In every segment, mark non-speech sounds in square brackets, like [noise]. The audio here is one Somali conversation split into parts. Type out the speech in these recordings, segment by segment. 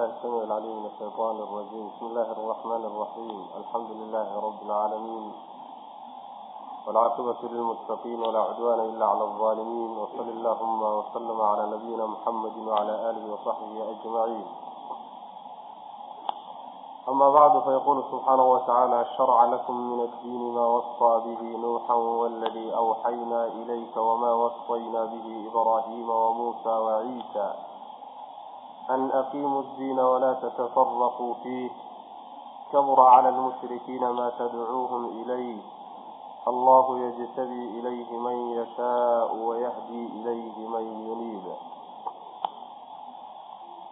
الله السميع العليم من الشيطان الرجيم بسم الله الرحمن الرحيم الحمد لله رب العالمين والعاقبة للمتقين ولا عدوان إلا على الظالمين وصل اللهم وسلم على نبينا محمد وعلى آله وصحبه أجمعين أما بعد فيقول سبحانه وتعالى شرع لكم من الدين ما وصى به نوحا والذي أوحينا إليك وما وصينا به إبراهيم وموسى وعيسى أن أقيموا الدين ولا تتفرقوا فيه كبر على المشركين ما تدعوهم إليه الله يجتبي إليه من يشاء ويهدي إليه من ينيب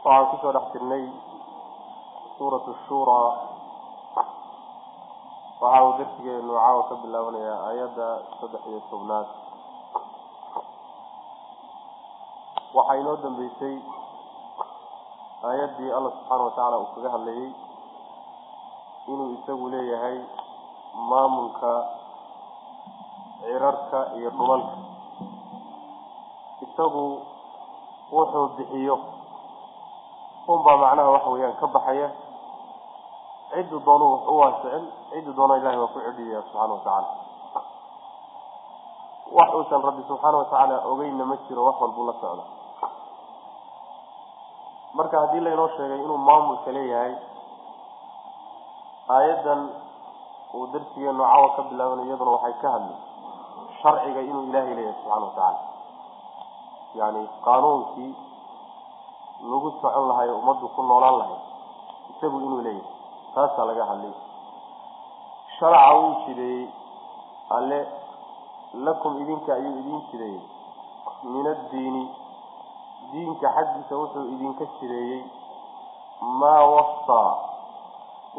طبعا كسو لحتني سورة الشورى وعاو درسي أنه عاو تبلا ونيا آيادة صدحية الصبنات وحينو دنبيسي aayaddii alla subxaana watacaala uu kaga hadlayay inuu isagu leeyahay maamulka cirarka iyo dhulalka. Isagu wuxuu bixiyo. Unbaa macnaha waxa weeyaan ka baxaya. Ciddu doonu wax u waasicin ciddu doona ilahay waa ku cidhiyaya subxaana watacaala wax uusan rabbi subxaana watacaala ogeynna ma jiro wax walbuu la socda marka haddii laynoo sheegay inuu maamulka leeyahay aayaddan uu darsigeenu cawa ka bilaabanayo iyaduna waxay ka hadlay sharciga inuu ilaahay leeyahay subxana watacaala yani qaanuunkii lagu socon lahay o ummaddu ku noolaan lahay isagu inuu leeyahay. Taasaa laga hadlay. Sharaca wuu jideeyey alle lakum idinka ayuu idin jideeyey min addiini diinka xaggiisa wuxuu idinka jideeyey maa wasaa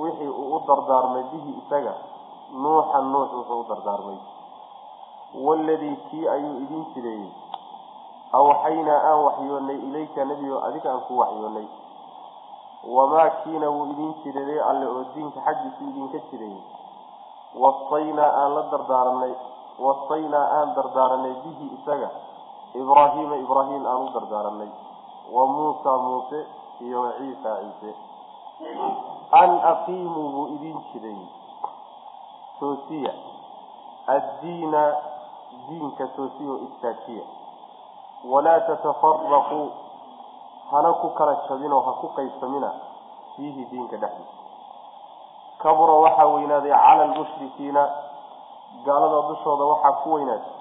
wixii uu u dardaarmay bihi isaga nuuxan nuux wuxuu u dardaarmay. Waaladii kii ayuu idin jideeyey awxaynaa aan waxyoonay ilayka nebigo adiga aan ku waxyoonay wamaa kiina wuu idin jireeyey alle oo diinka xaggiisu idinka jireeyey wasaynaa aan la dardaaranay wasaynaa aan dardaaranay bihi isaga ibraahiima ibraahim aan u dardaaranay wa muusa muuse iyo wa ciisa ciise. An aqiimuu buu idin jireeyey toosiya. Addiina diinka toosiya oo istaajiya walaa tatafaraquu hana ku kala jabinoo ha ku qaybsamina fiihi diinka dhexdiisa. Kabura waxaa weynaaday cala almushrikiina gaalada dushooda waxaa ku weynaatay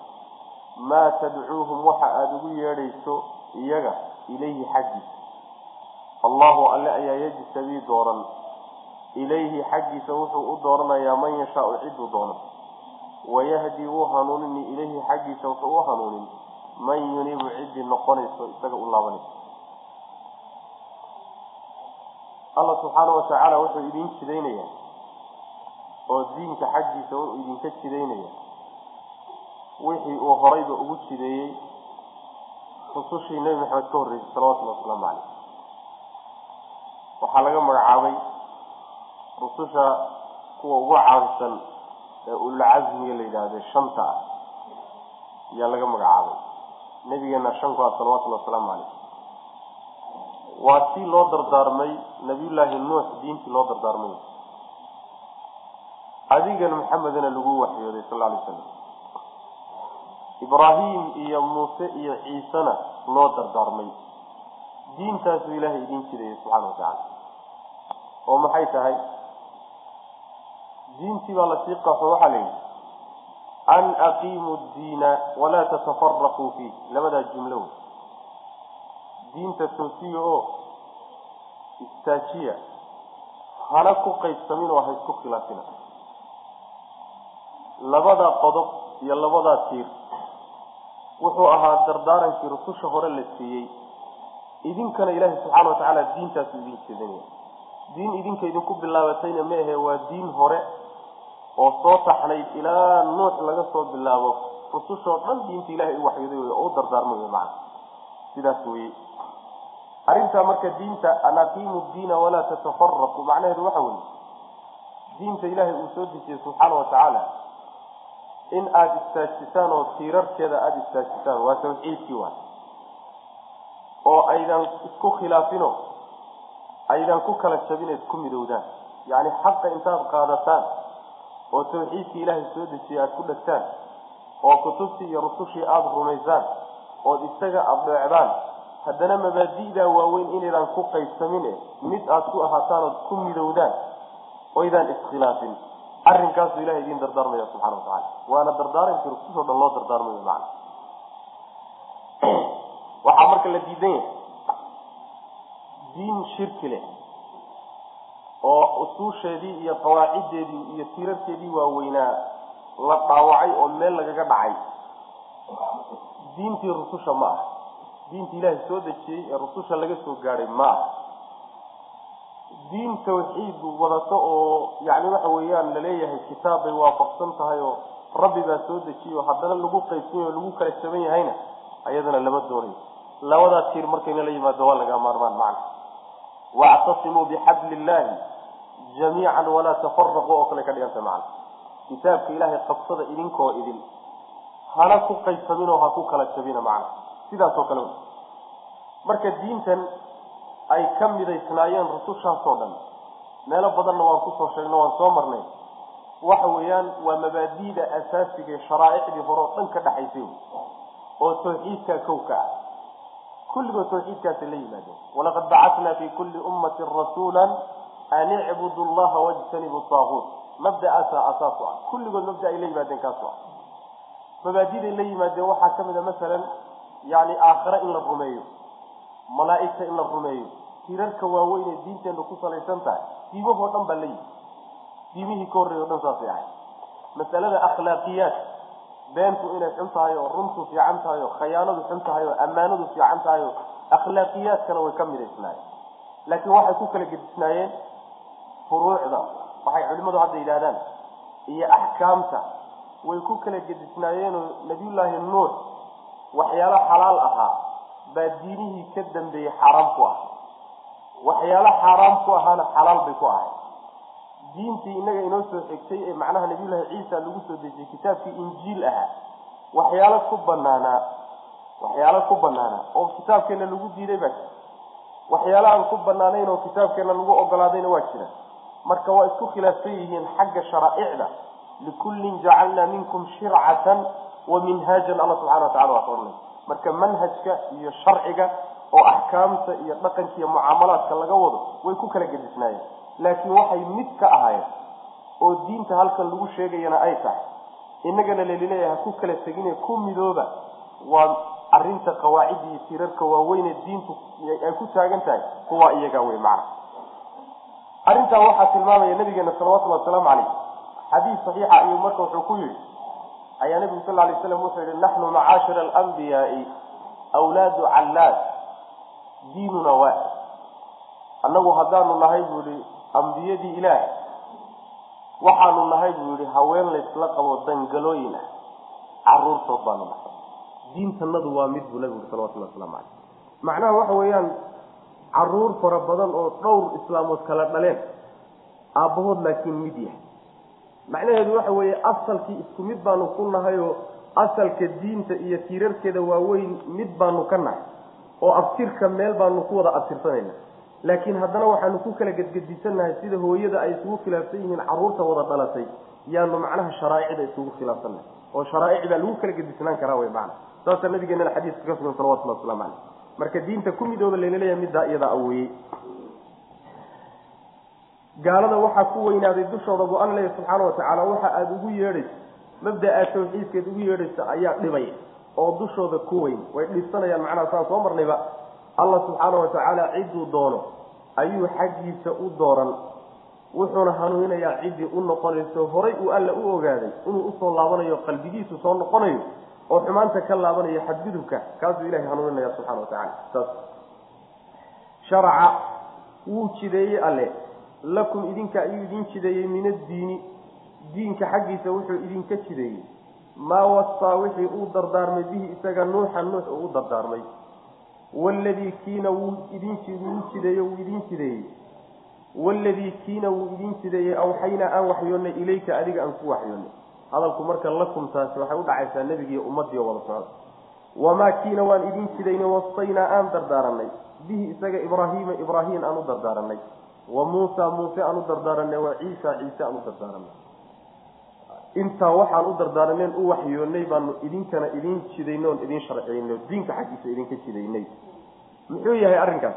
maa tadcuuhum waxa aada ugu yeedhayso iyaga ilayhi xaggiisa allahu alle ayaa yajtabii dooran. Ilayhi xaggiisa wuxuu u dooranayaa man yashaau ciduu doono. Wayahdi wuu hanuunini ilayhi xaggiisa wuxuu u hanuunin. Man yunibu ciddii noqonayso isaga u laabanayso. Alla subxaana watacaala wuxuu idin jidaynaya oo diinka xaggiisa uu idinka jidaynaya wixii uu horayba ugu jideeyey rusushii nebi maxamed ka horreysay salawatullhi wasalaamu caleyh waxaa laga magacaabay rususha kuwa ugu caansan ee ululcasmiga la yidhaahde shanta ah ayaa laga magacaabay. Nabigeena shan ku ah salawatullhi wasalaamu caleyh waa tii loo dardaarmay nabiyullaahi nuux diintii loo dardaarmay. Adigan maxamedana lagu waxyooday sal alay slam ibraahim iyo muuse iyo ciisena loo dardaarmay. Diintaasuu ilaahay idin jirayay subxaana watacaala oo maxay tahay? Diintii baa la sii qaxo waxaa la yidhi an aqiimuu ddiina walaa tatafaraquu fiih. Labadaa jumlo wey. Diinta toosiya oo istaajiya hana ku qaybsamin oo ha isku khilaafina labada qodob iyo labadaa tiir wuxuu ahaa dardaarankii rususha hore la siiyey. Idinkana ilaahi subxaana watacaala diintaasu idin jeedinaya diin idinka idinku bilaabatayna ma ahe waa diin hore oo soo taxnayd ilaa nuux laga soo bilaabo. Rusushoo dhan diinta ilahay u waxyooday wey oo u dardaarmay wey macana sidaas weye arrintaa marka diinta an aqiimu diina walaa tatafaraqu macnaheedu waxa weye diinta ilaahay uu soo dejiyey subxaana watacaala in aada istaajisaan oo tiirarkeeda aada istaajisaan waa tawxiidkii waay oo aydan isku khilaafino aydaan ku kala jabinayd ku midowdaan. Yacni xaqa intaad qaadataan oo tawxiidkii ilaahay soo dejiyay aada ku dhegtaan oo kutubtii iyo rusushii aada rumaysaan ood isaga adeecdaan haddana mabaadi'daa waaweyn inaydaan ku qaybsamin e mid aad ku ahaataan ood ku midowdaan oydaan iskhilaafin arrinkaasu ilahay idiin dardaarmaya subxana wa tacala waana dardaarankii rusushoo dhan loo dardaarmayo macna. [clears throat] Waxaa marka la diidan yahay diin shirki leh oo usuusheedii iyo qawaaciddeedii iyo tiirarkeedii waaweynaa la dhaawacay oo meel lagaga dhacay. Diintii rususha ma ah diintii ilaahay soo dejiyey ee rususha laga soo gaadhay ma ah diin tawxiid wadato oo yacni waxa weeyaan la leeyahay kitaab bay waafaqsan tahay oo rabbi baa soo dejiyo haddana lagu qaybsan yaho lagu kala jaban yahayna ayadana lama doonayo. Labadaa tiir markayna la yimaado waa laga maarmaan macna. Wactasimuu bixabli illaahi jamiican walaa tafaraquu oo kale ka dhiganta macna. Kitaabka ilaahay qabsada idinkoo idin. Hana ku qaybsamin oo ha ku kala jabina macna. Sidaas oo kale. Marka diintan ay ka midaysnaayeen rusushaasoo dhan. Meelo badanna waan ku soo sheegno waan soo marnay. Waxa weeyaan waa mabaadi'da asaasiga ee sharaa'icdii hore oo dhan ka dhexaysay oo tawxiidkaa kowka ah. Kulligood tawxiidkaasi la yimaadeen walaqad bacatnaa fi kulli ummatin rasuula an icbudu llaha wajtanibu taaguut. Mabda'aasaa asaasu ah kulligood mabda ay la yimaadeen kaasu ah. Mabaadiday la yimaadeen waxaa ka mid a masalan yani aakhare in la rumeeyo malaa'igta in la rumeeyo. Tirarka waaweyn ee diinteenu ku salaysan tahay. Diimahoo dhan baa la yimi diimihii ka horreey o dhan saasay ahay masalada akhlaaqiyaat beentu inay xun tahay oo runtu fiican tahay oo khayaanadu xun tahay oo ammaanadu fiican tahay oo akhlaaqiyaadkana way ka midaysnaayeen. Laakiin waxay ku kala gedisnaayeen furuucda. Waxay culimadu hadda yidhahdaan iyo axkaamta. Way ku kala gedisnaayeenoo nabiyullaahi nuux waxyaalo xalaal ahaa baa diinihii ka dambeeyey xaaraam ku ah waxyaalo xaaraam ku ahaana xalaal bay ku ahay. Diintii inaga inoo soo xigtay ee macnaha nabiyullaahi ciisa lagu soo dejiyey kitaabkii injiil ahaa waxyaalo ku banaanaa waxyaalo ku banaanaa oo kitaabkeena lagu diiday baa jira. Waxyaalo aan ku banaanayn oo kitaabkeena lagu ogolaadayna waa jira. Marka waa isku khilaafsan yihiin xagga sharaa'icda likullin jacalnaa minkum shircatan wa minhaajan alla subxana wa tacala waa ka marka manhajka iyo sharciga oo axkaamta iyo dhaqanka iyo mucaamalaadka laga wado way ku kala gedisnaayeen. Laakiin waxay mid ka ahaayeen oo diinta halkan lagu sheegayana ay tahay. Innagana lalileeyahay ha ku kala tegine ku midooba waa arinta qawaacida iyo tirarka waaweyne diintu ay ku taagan tahay kuwa iyaga wey macna. Arrintaa waxaa tilmaamaya nabigeena salawatullhi wasalaamu caleyh xadiis saxiixa ayuu marka wuxuu ku yihi ayaa nabigu sal lay slam wuxuu yihi naxnu macaashira alambiyaai awlaadu callaad diinuna waaxid annagu haddaanu nahay buu yihi ambiyadii ilaah waxaanu nahay buu yihi haween laysla qabo dangalooyin ah caruurtood baanu nahay diintanadu waa mid buu nabigu salawatulli waslamu caleyh macnaha waxa weeyaan carruur fara badan oo dhowr islaamood kala dhaleen aabbahood laakiin mid yahay macnaheedu waxa weeye asalkii isku mid baanu ku nahayoo asalka diinta iyo tiirarkeeda waaweyn mid baanu ka nahay oo abtirka meel baanu ku wada abtirsanayna laakiin haddana waxaanu ku kala gedgedisannahay sida hooyada ay isugu khilaafsan yihiin carruurta wada dhalatay yaanu macnaha sharaa'icda isugu khilaafsannahay. Oo sharaa'icdaa lagu kala gedisnaan karaa wey macana saasaa nabigeenana xadiiska ka sugan salawatullah waslamu caleyh marka diinta ku midooba layna leeyahay middaa iyadaa aweeyey gaalada waxaa ku weynaaday dushooda bu alla leeyahy subxaana wa tacaala waxa aada ugu yeedhayso mabda aad tawxiidkeed ugu yeedhayso ayaa dhibaya oo dushooda ku weyn. Way dhibsanayaan macnaha saan soo marnayba allah subxaana wa tacaala cidduu doono ayuu xaggiisa u dooran. Wuxuuna hanuuninayaa ciddii u noqonayso horay uu alla u ogaaday inuu u soo laabanayo qalbigiisu soo noqonayo oo xumaanta ka laabanayo xadgudubka kaasuu ilahay hanuuninaya subxana wa tacala saas. Sharaca wuu jideeyey alle lakum idinka ayuu idin jideeyey min addiini. Diinka xaggiisa wuxuu idinka jideeyey maa wasaa wixii uu dardaarmay bihi isaga nuuxa nuux uu u dardaarmay. Waladii kiina wuu idin wuu jideeye wuu idin jideeyey waladii kiina wuu idin jideeyey awxaynaa aan waxyoonnay ilayka adiga aan ku waxyoonnay. Hadalku marka lakum taasi waxay udhacaysaa nebigiiyo ummadii oo wada socda. Wamaa kiina waan idin jidaynay wasaynaa aan dardaaranay bihi isaga ibraahiima ibraahim aan u dardaaranay wa muusa muuse aan u dardaaranay wa ciisa ciise aan u dardaaranay intaa waxaan u dardaaraneen u waxyoonay baanu idinkana idin jidaynay oon idin sharciynay diinka xaggiisa idinka jidaynay muxuu yahay arrinkaas?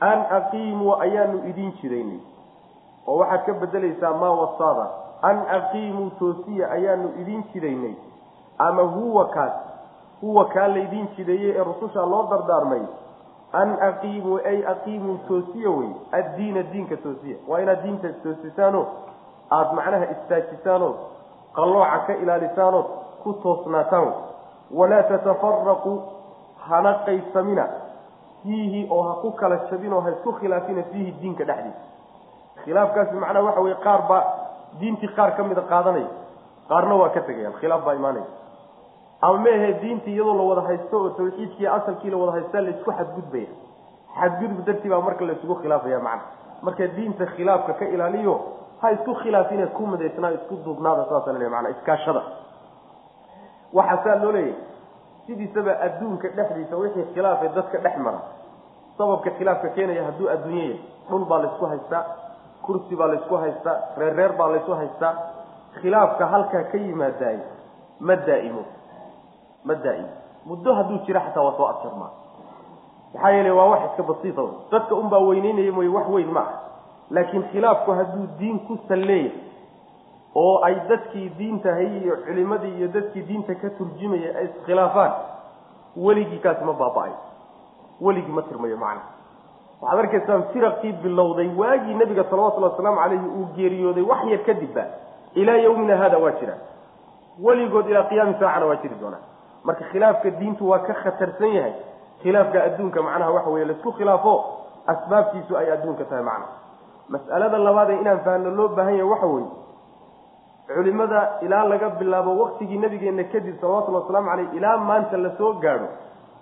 An aqiimuu ayaanu idin jidaynay oo waxaad ka bedelaysaa maa wasaada. An aqiimuu toosiya ayaanu idin jidaynay ama huwa kaas? Huwa kaa laydin jideeyey ee rususha loo dardaarmay an aqiimuu ay aqiimuu toosiya wey addiina diinka toosiya. Waa inaad diinta toosisaano aada macnaha istaajisaanood qallooca ka ilaalisaanood ku toosnaataan walaa tatafaraquu hana qaysamina. Fiihi oo ha ku kala oo ha isku khilaafina fiihi diinka dhexdiisa. Khilaafkaasi macnaha waxa weye qaar baa diintii qaar ka mida qaadanaya qaarna waa ka tegayaan. Khilaaf baa imaanaya ama meahe diintii iyadoo la wada haysto oo tawxiidkii asalkii la wada haystaa la isku xadgudbaya. Xadgudub dartii baa marka laisugu khilaafaya macna. Marka diinta khilaafka ka ilaaliyo ha isku khilaafine ku midaysnaa isku duubnaada saasa laleeya mana iskaashada. Waxaa saa loo leeyahay sidiisaba adduunka dhexdiisa wixii khilaafay dadka dhex mara. Sababka khilaafka keenaya hadduu adduunye yahay dhul baa laysku haystaa kursi baa laysku haystaa reer reer baa laysu haystaa khilaafka halkaa ka yimaadaay ma daa'imo ma daa'imo muddo hadduu jiro xataa waa soo abjarmaa maxaa yeele waa wax iska basiita dadka unbaa weyneynaya mooye wax weyn ma ah laakiin khilaafku hadduu diin ku salleeya oo ay dadkii diinta hay iyo culimadii iyo dadkii diinta ka turjumaya ay iskhilaafaan weligii kaasi ma baaba-ay. Weligii ma tirmayo macna. Waxaad arkaysaan firaqii bilowday waagii nabiga salawatullhi wasalaamu calayhi uu geeriyooday wax yar kadibba ilaa yawmina hada waa jira. Weligood ilaa qiyaami saacana waa jiri doonaa marka khilaafka diintu waa ka khatarsan yahay. Khilaafka adduunka macnaha waxa weye la isku khilaafo asbaabtiisu ay adduunka tahay macna. Mas'alada labaadee inaan fahanno loo baahan yahay waxa weeye culimada ilaa laga bilaabo waktigii nabigeena kadib salawatullhi wasalaamu caleyh ilaa maanta la soo gaadho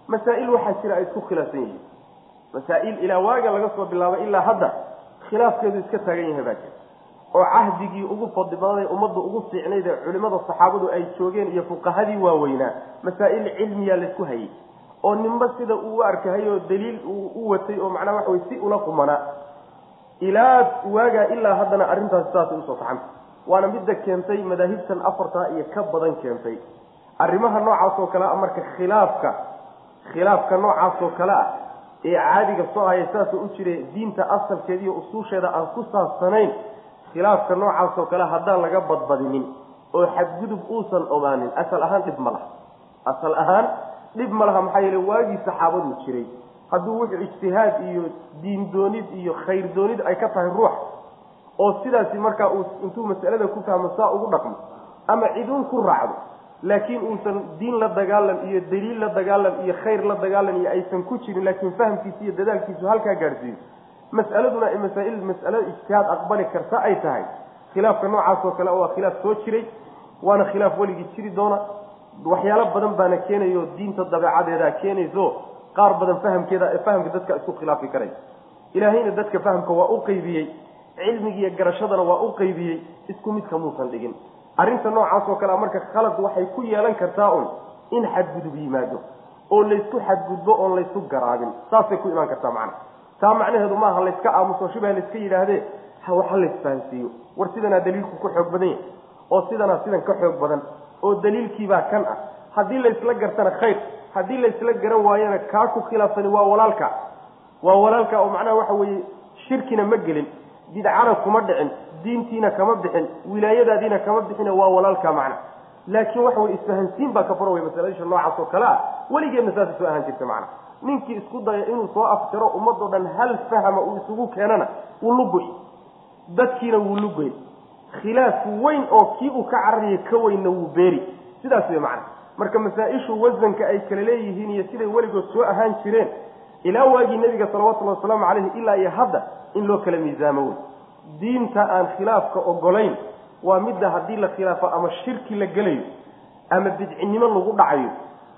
masaa-il waxaa jira ay isku khilaafsan yihiin. Masaa-il ilaa waaga laga soo bilaabo ilaa hadda khilaafkeedu iska taagan yahay baa jira oo cahdigii ugu fadli badanee ummadda ugu fiicnayd ee culimada saxaabadu ay joogeen iyo fuqahadii waaweynaa masaa-il cilmiyaa laysku hayay oo ninba sida uu u arkahay oo daliil uu u watay oo macnaha waxa wey si ula qumanaa ilaa waagaa ilaa haddana arrintaasi saasay u soo kaxanta waana midda keentay madaahibtan afartaa iyo ka badan keentay. Arrimaha noocaas oo kale ah marka khilaafka khilaafka noocaas oo kale ah ee caadiga soo haya saasoo u jira diinta asalkeeda iyo usuusheeda aan ku saabsanayn khilaafka noocaas oo kale haddaan laga badbadinin oo xadgudub uusan ogaanin asal ahaan dhib ma laha. Asal ahaan dhib ma laha maxaa yeele waagii saxaabadu jiray. Hadduu wuxuu ijtihaad iyo diin doonid iyo khayr doonid ay ka tahay ruux oo sidaasi markaa uu intuu masalada ku fahmo saa ugu dhaqmo ama ciduun ku raacdo laakiin uusan diin la dagaalan iyo daliil la dagaalan iyo khayr la dagaalan iyo aysan ku jirin laakiin fahamkiisa iyo dadaalkiisu halkaa gaadhsiiyo mas'aladuna masaa-il mas'alada ijtihaad aqbali karta ay tahay. Khilaafka noocaas oo kale waa khilaaf soo jiray waana khilaaf weligii jiri doona. Waxyaalo badan baana keenayo diinta dabeecadeeda keenayso qaar badan fahamkeeda fahamka dadka isku khilaafi karay. Ilaahayna dadka fahamka waa u qeybiyey cilmigiiyo garashadana waa u qeybiyey isku midka muusan dhigin. Arrinta noocaas oo kale marka khalad waxay ku yeelan kartaa un in xadgudub yimaado oo laysku xadgudbo oon laysu garaabin. Saasay ku imaan kartaa macna taa macnaheedu maaha layska aamuso shibah layska yidhaahdee waxa laysfahansiiyo war sidanaa daliilku ku xoog badan yahay oo sidanaa sidan ka xoog badan oo daliilkiibaa kan ah. Haddii laysla gartana khayr. Haddii laysla garan waayana kaa ku khilaafsani waa walaalka. Waa walaalka oo macnaha waxa weeye shirkina ma gelin bidcana kuma dhicin diintiina kama bixin wilaayadaadiina kama bixin waa walaalka macna. Laakiin waxa wey isfahansiin baa ka fura wey masaladisha noocaas oo kale ah. Weligeedna saasay soo ahaan jirta macna ninkii isku daya inuu soo afjaro ummadoo dhan hal fahma uu isugu keenana wuu lugoy. Dadkiina wuu lugoy. Khilaaf weyn oo kii uu ka cararaya ka weynna wuu beeri. Sidaas wey macna. Marka masaa-ishu wasanka ay kala leeyihiin iyo siday weligood soo ahaan jireen ilaa waagii nebiga salawatullahi wasalaamu caleyhi ilaa iyo hadda in loo kala miisaamo wey diinta aan khilaafka ogolayn waa midda haddii la khilaafo ama shirki la gelayo ama bidcinimo lagu dhacayo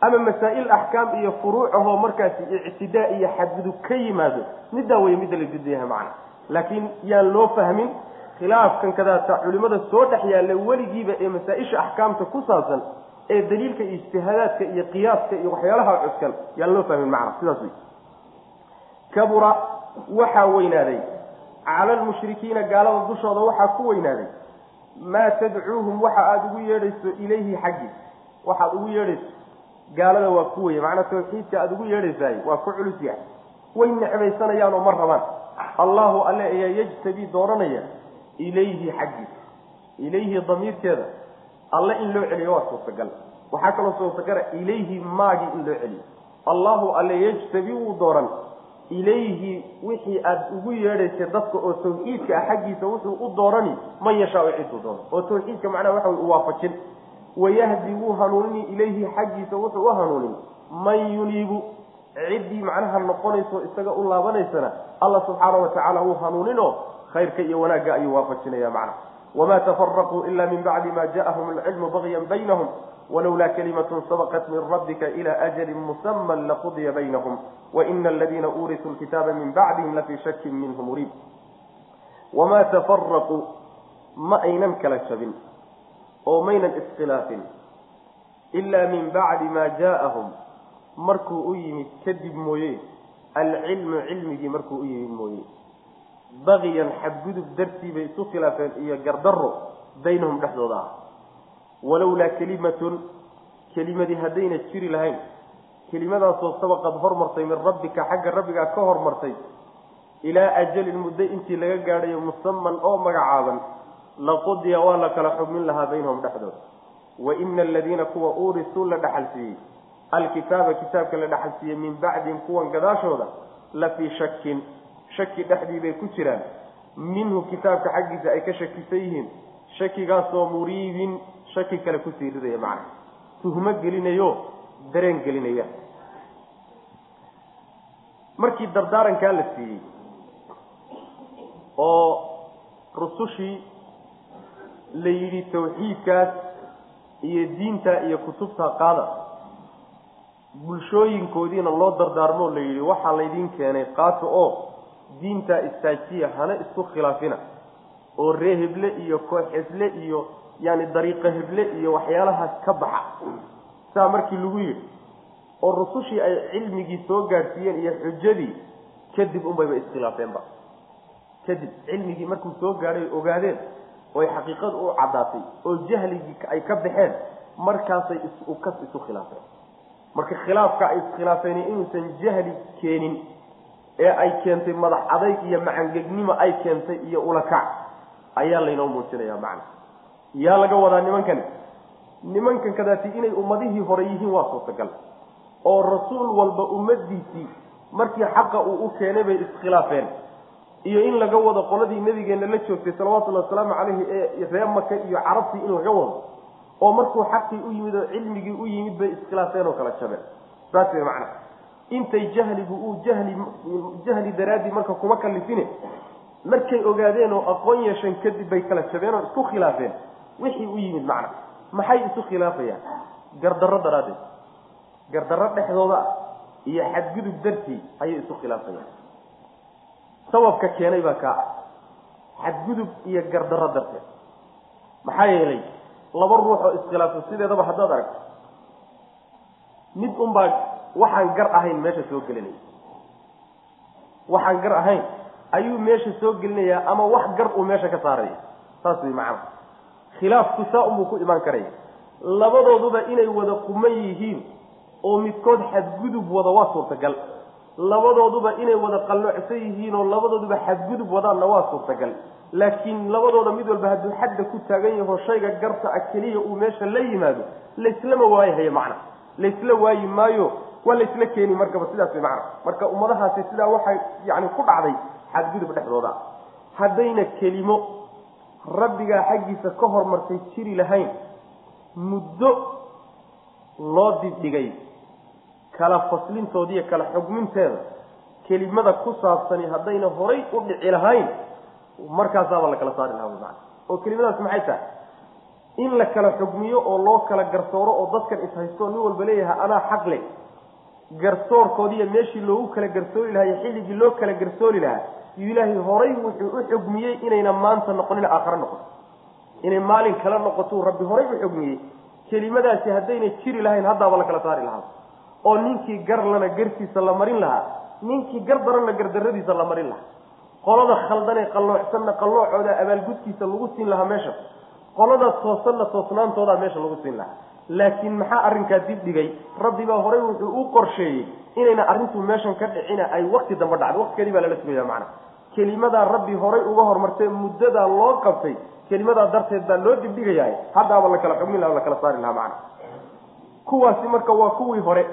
ama masaa'il axkaam iyo furuuc ahoo markaasi ictidaa iyo xadgudub ka yimaado middaa wey midda la didan yahay macna. Laakiin yaan loo fahmin khilaafkan kadaata culimada soo dhex yaalla weligiiba ee masaa-isha axkaamta ku saabsan ee daliilka iyo ijtihaadaadka iyo qiyaaska iyo waxyaalaha cuskan yaan loo fahmin macna. Sidaas wey kabura waxaa weynaaday. Cala almushrikiina gaalada dushooda waxaa ku weynaaday. Maa tadcuuhum waxa aada ugu yeedhayso ilayhi xaggiis waxaad ugu yeedhayso gaalada waa ku weye macnaa tawxiidka aada ugu yeedhaysaay waa ku culus yahay. Way necbaysanayaan oo ma rabaan. Allahu alle ayaa yajtabii dooranaya ilayhi xaggiis ilayhi damiirkeeda. Alle in loo celiyo waa suurtagal. Waxaa kaloo suurtagala ilayhi maagi in loo celiyo. Allahu alle yajtabi wuu dooran. Ilayhi wixii aada ugu yeedhaysay dadka oo tawxiidka ah xaggiisa wuxuu u doorani man yashaau ciduu doono. Oo tawxiidka macnaha waxa u waafajin wayahdi wuu hanuunini ilayhi xaggiisa wuxuu u hanuunin man yuniibu ciddii macnaha noqonayso isaga u laabanaysana alla subxaana wa tacaala wuu hanuuninoo khayrka iyo wanaagga ayuu waafajinaya macnaha wamaa tafaraquu ila min bacdi ma ja'ahum alcilmu bagyan baynahum walowlaa kalimatun sabaqat min rabbika ila ajalin musaman laqudiya baynahum waina aladiina uurisuu lkitaaba min bacdihim lafii shakin minhu muriib wamaa tafaraquu ma aynan kala jabin oo maynan iskhilaafin ilaa min bacdi maa jaaahum markuu u yimid kadib mooye alcilmu cilmigii markuu u yimid mooye. Bagiyan xadgudub dartii bay isu khilaafeen iyo gardaro baynahum dhexdooda ah. Walowlaa kelimatun kelimadii haddayna jiri lahayn kelimadaasoo sabaqad hormartay min rabbika xagga rabbigaa ka hormartay ilaa ajalin muddo intii laga gaadhayo musaman oo magacaaban laqudiya waa la kala xugmin lahaa baynahum dhexdooda. Wa ina aladiina kuwa uurisuu la dhaxalsiiyey alkitaaba kitaabka la dhaxalsiiyey min bacdin kuwan gadaashooda la fii shakin shaki dhexdii bay ku jiraan. Minhu kitaabka xaggiisa ay ka shakisan yihiin. Shakigaasoo muriibin shaki kale ku sii ridaya macna tuhmo gelinayo dareen gelinaya markii dardaarankaa la siiyey oo rusushii la yidhi tawxiidkaas iyo diinta iyo kutubta qaada. Bulshooyinkoodiina loo dardaarmoo la yidhi waxaa laydin keenay qaato oo diintaa istaajiya hana isku khilaafina. Oo ree heble iyo koox heble iyo yani dariiqo heble iyo waxyaalahaas ka baxa. Saa markii lagu yidhi oo rusushii ay cilmigii soo gaadhsiiyeen iyo xujadii kadib unbayba iskhilaafeenba kadib cilmigii markuu soo gaadhay ogaadeen oy xaqiiqadu u caddaatay oo jahligii ay ka baxeen markaasay ukas isu khilaafeen. Marka khilaafka ay iskhilaafeen inuusan jahli keenin ee ay keentay madax adayg iyo macangegnimo ay keentay iyo ulakac ayaa laynoo muujinaya macna. Yaa laga wadaa nimankan? Nimankan kadaati inay ummadihii hore yihiin waa suurtagal. Oo rasuul walba ummadiisii markii xaqa uu u keenay bay iskhilaafeen iyo in laga wado qoladii nabigeena la joogtay salawatullahi wasalaamu caleyhi ee ree maka iyo carabtii in laga wado oo markuu xaqii u yimid oo cilmigii u yimid bay iskhilaafeen oo kala jabeen. Saas wey macna. Intay jahligu uu jahli jahli daraadii marka kuma kalifine markay ogaadeen oo aqoon yeesheen kadib bay kala jabeen oo isku khilaafeen. Wixii u yimid macna. Maxay isu khilaafayaan? Gardarro daraaddeed. Gardarro dhexdooda ah iyo xadgudub dartii ayay isu khilaafayaan sababka keenay baa kaa ah xadgudub iyo gardarro darteed. Maxaa yeelay laba ruux oo iskhilaafo sideedaba haddaad aragto mid unbaa waxaan gar ahayn meesha soo gelinaya. Waxaan gar ahayn ayuu meesha soo gelinayaa ama wax gar uu meesha ka saaraya? Saas way macana khilaafku saa unbuu ku imaan karaya. Labadooduba inay wada quman yihiin oo midkood xadgudub wada waa suurtagal labadooduba inay wada qalloocsan yihiin oo labadooduba xadgudub wadaanna waa suurtagal. Laakiin labadooda mid walba hadduu xadda ku taagan yaho shayga garta a keliya uu meesha la yimaado laislama waayahayo macna. Laisla waayi maayo waa laisla keeni markaba sidaas way macna. Marka ummadahaasi sidaa waxay yani ku dhacday xadgudub dhexdooda. Haddayna kelimo rabbigaa xaggiisa ka hormartay jiri lahayn muddo loo dibdhigay kala faslintoodiiyo kala xugminteeda kelimada ku saabsani haddayna horay u dhici lahayn markaasaaba la kala saari lahaa mana oo kelimadaas maxay tahay? In la kala xugmiyo oo loo kala garsooro oo dadkan ishaysto nin walba leeyahay anaa xaq leh. Garsoorkoodiiyo meeshii loogu kala garsoori lahaa iyo xilligii loo kala garsoori lahaa iyo ilaahay horay wuxuu u xugmiyey inayna maanta noqonin aakhare noqoto. Inay maalin kala noqotou rabbi horay u xugmiyey. Kelimadaasi haddayna jiri lahayn haddaaba la kala saari lahaa oo ninkii garlana garkiisa la marin lahaa ninkii gar daranna gardaradiisa la marin lahaa. Qolada khaldanee qalloocsanna qalloocooda abaalgudkiisa lagu siin lahaa meesha. Qolada toosanna toosnaantoodaa meesha lagu siin lahaa. Laakiin maxaa arrinkaa dib dhigay? Rabbi baa horay wuxuu u qorsheeyey inayna arrintu meeshan ka dhicina ay wakti dambe dhacdo waktigeedii baa lala sugaya macana kelimadaa rabbi horay uga hormartay muddadaa loo qabtay kelimadaa darteed baa loo dibdhigayahay haddaaba la kala xugmin laha la kala saari lahaa macana kuwaasi marka waa kuwii hore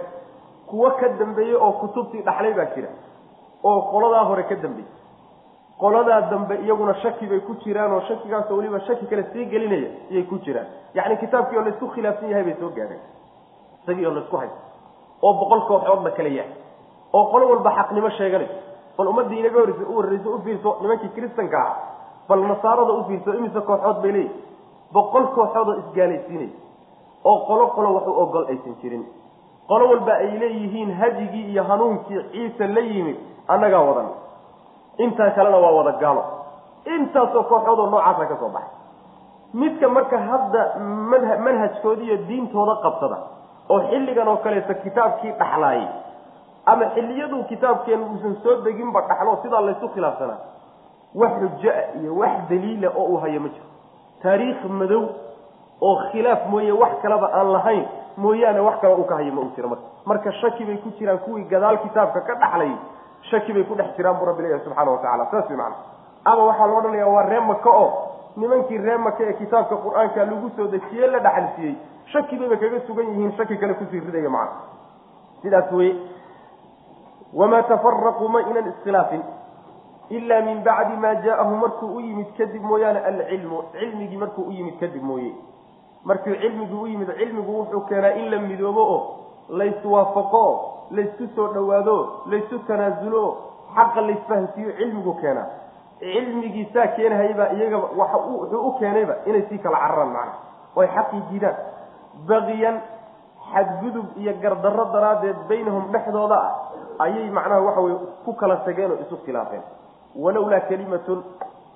kuwo ka dambeeyey oo kutubtii dhaxlay baa jira oo qoladaa hore ka dambeeyey. Qoladaa dambe iyaguna shaki bay ku jiraan oo shakigaasoo weliba shaki kale sii gelinaya iyay ku jiraan. Yacni kitaabkii oo laysku khilaafsan yahay bay soo gaadheen isagii oo laysku haysto. Oo boqol kooxood la kala yahay. Oo qolo walba xaqnimo sheeganayso bal ummaddii inaga horreysa u warreyso u fiirso nimankii kiristanka ah bal nasaarada u fiirso imise kooxood bay leeyihi boqol kooxood oo isgaalaysiinaya oo qolo qolo wax u ogol aysan jirin qolo walba ay leeyihiin hadyigii iyo hanuunkii ciise la yimid annagaa wadan. Intaa kalena waa wada gaalo. Intaasoo kooxoodoo noocaasa ka soo baxay. Midka marka hadda manha manhajkooda iyo diintooda qabsada oo xilligan oo kaleeta kitaabkii dhaxlaayay ama xilliyaduu kitaabkeenu uusan soo deginba dhaxlo sidaa laysu khilaafsanaa wax xujo ah iyo wax daliila oo uu hayo ma jiro. Taariikh madow oo khilaaf mooye wax kaleba aan lahayn mooyaane wax kale uu ka hayo ma uu jiro marka. Marka shaki bay ku jiraan kuwii gadaal kitaabka ka dhaxlay shaki bay ku dhex jiraan buu rabbi leeyahay subxana watacala saas way macana ama waxaa la odhanaya waa ree maka oo nimankii ree maka ee kitaabka qur'aanka lagu soo dejiye la dhaxalsiiyey shaki bayba kaga sugan yihiin shaki kale ku sii ridaya macana sidaas weye wamaa tafaraquu ma inan iskhilaafin ila min bacdi maa jaahu markuu u yimid kadib mooyaane alcilmu cilmigii markuu u yimid kadib mooye markuu cilmigii u yimid cilmigu wuxuu keenaa in la midoobo oo layswaafaqo o laysku soo dhowaado laysu tanaasulo xaqa laysfahansiiyo cilmigu keenaa. Cilmigiisaa keenahaybaa iyaga waxa wuxuu u keenayba inay sii kala cararaan macna. Oo ay xaqii diidaan baqiyan xadgudub iyo gardarro daraaddeed baynahum dhexdooda ah ayay macnaha waxa weye ku kala tageen oo isu khilaafeen. Walowlaa kelimatun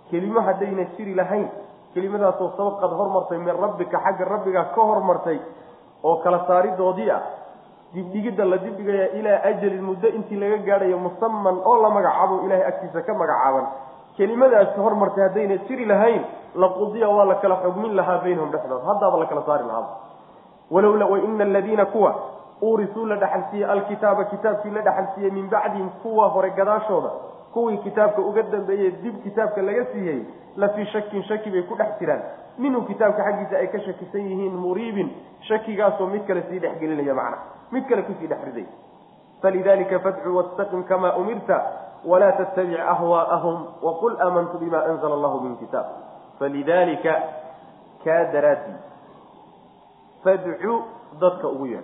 kelimo haddayna jiri lahayn kelimadaasoo sabaqad hormartay min rabbika xagga rabbigaa ka hormartay oo kala saaridoodii ah. Dibdhigidda la dibdhigaya ilaa ajalin muddo intii laga gaadhayo musaman oo la magacaabo ilahay agtiisa ka magacaaban. Kelimadaasi hormartay haddayna jiri lahayn laqudiya waa la kala xugmin lahaa baynahum dhexdood haddaaba la kala saari lahaa. Walowla waina aladiina kuwa uurisuu la dhaxalsiiyey alkitaaba kitaabkii la dhaxalsiiyey min bacdihim kuwa hore gadaashooda kuwii kitaabka uga dambeeyey dib kitaabka laga siiyey la fii shakin shaki bay ku dhex jiraan. Minhu kitaabka xaggiisa ay ka shakisan yihiin muriibin shakigaasoo mid kale sii dhexgelinaya macna. Mid kale ku sii dhex riday. Falidalika fadcu wastaqim kamaa umirta walaa tattabic ahwaa'ahum waqul aamantu bima anzla allahu min kitaab. Falidalika kaa daraadii fadcu dadka ugu yeer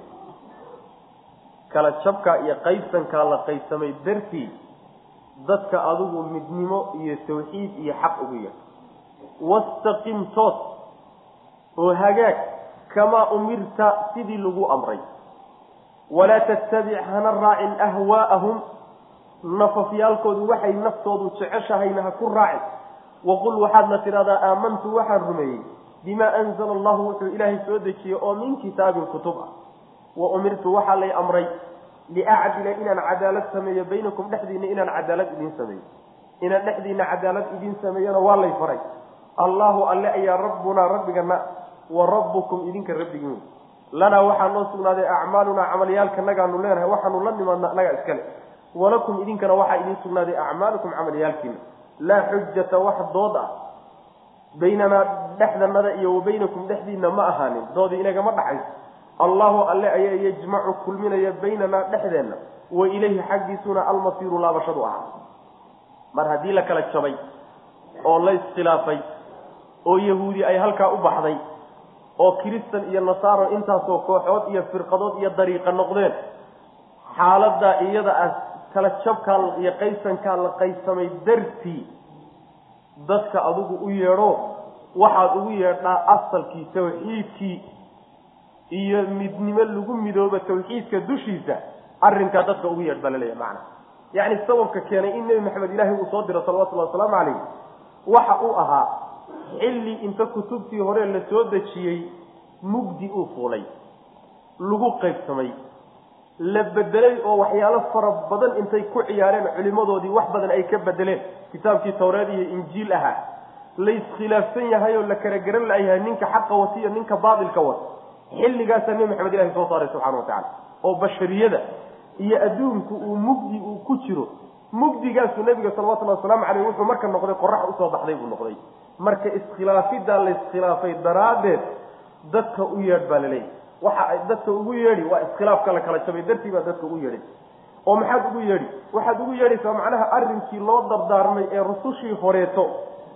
kala jabka iyo qaybsankaa la qaybsamay dartii dadka adigu midnimo iyo tawxiid iyo xaq ugu yeer wastaqim toos oo hagaag kamaa umirta sidii lagu amray. Walaa tattabic hana raacin ahwaa'ahum. Nafafyaalkoodu waxay naftoodu jeceshahayna ha ku raacin. Waqul waxaadna tidhahdaa aamantu waxaan rumeeyey bimaa anzala allahu wuxuu ilaahay soo dejiyey oo min kitaabin kutub ah. Wa umirtu waxaa lay amray liacdila inaan cadaalad sameeyo baynakum dhexdiina inaan cadaalad idin sameeyo inaan dhexdiina cadaalad idin sameeyona waa lay faray allahu alle ayaa rabbunaa rabbigana wa rabbukum idinka rabbigiin lanaa waxaa noo sugnaaday acmaalunaa camalyaalkanagaanu leenahay waxaanu la nimaadna anagaa iskale walakum idinkana waxaa idin sugnaaday acmaalukum camalyaalkiina laa xujata wax dood ah baynanaa dhexdanada iyo wa baynakum dhexdiina ma ahaanin doodii inagama dhaxayso allahu alle ayaa yajmacu kulminaya baynanaa dhexdeenna wa ilayhi xaggiisuna almasiiru laabashadu ahaa mar haddii la kala jabay oo la iskhilaafay oo yahuudi ay halkaa u baxday oo kiristan iyo nasaaro intaasoo kooxood iyo firqadood iyo dariiqa noqdeen xaaladdaa iyada ah kala jabkaa iyo qaysankaa la qaysamay dartii dadka adigu u yeedho waxaad ugu yeedhaa asalkii tawxiidkii iyo midnimo lagu midoobo tawxiidka dushiisa arrinkaa dadka ugu yeedh baa laleeyahy macana yacni sababka keenay in nebi maxamed ilaahay uu soo diro salawatullahi wasalaamu calayh waxa uu ahaa xilli inta kutubtii hore la soo dejiyey mugdi uu fuulay lagu qaybsamay la bedelay oo waxyaalo fara badan intay ku ciyaareen culimadoodii wax badan ay ka bedeleen kitaabkii tawreed iyo injiil ahaa la iskhilaafsan yahay oo la kala garan layahay ninka xaqa wata iyo ninka baatilka wata xilligaasaa nebi maxamed ilahi soo saaray subxana wa tacala oo bashariyada iyo adduunku uu mugdi uu ku jiro mugdigaasuu nabiga salawatullhi wasalaamu caleyh wuxuu marka noqday qorax u soo baxday buu noqday. Marka iskhilaafidaa la iskhilaafay daraaddeed dadka u yeedh baa laleeyahy waxa ay dadka ugu yeedhi waa iskhilaafka la kala jabay dartii baa dadka ugu yeedhay oo maxaad ugu yeedhi? Waxaad ugu yeedhaysaa macnaha arrinkii loo dardaarmay ee rusushii horeeto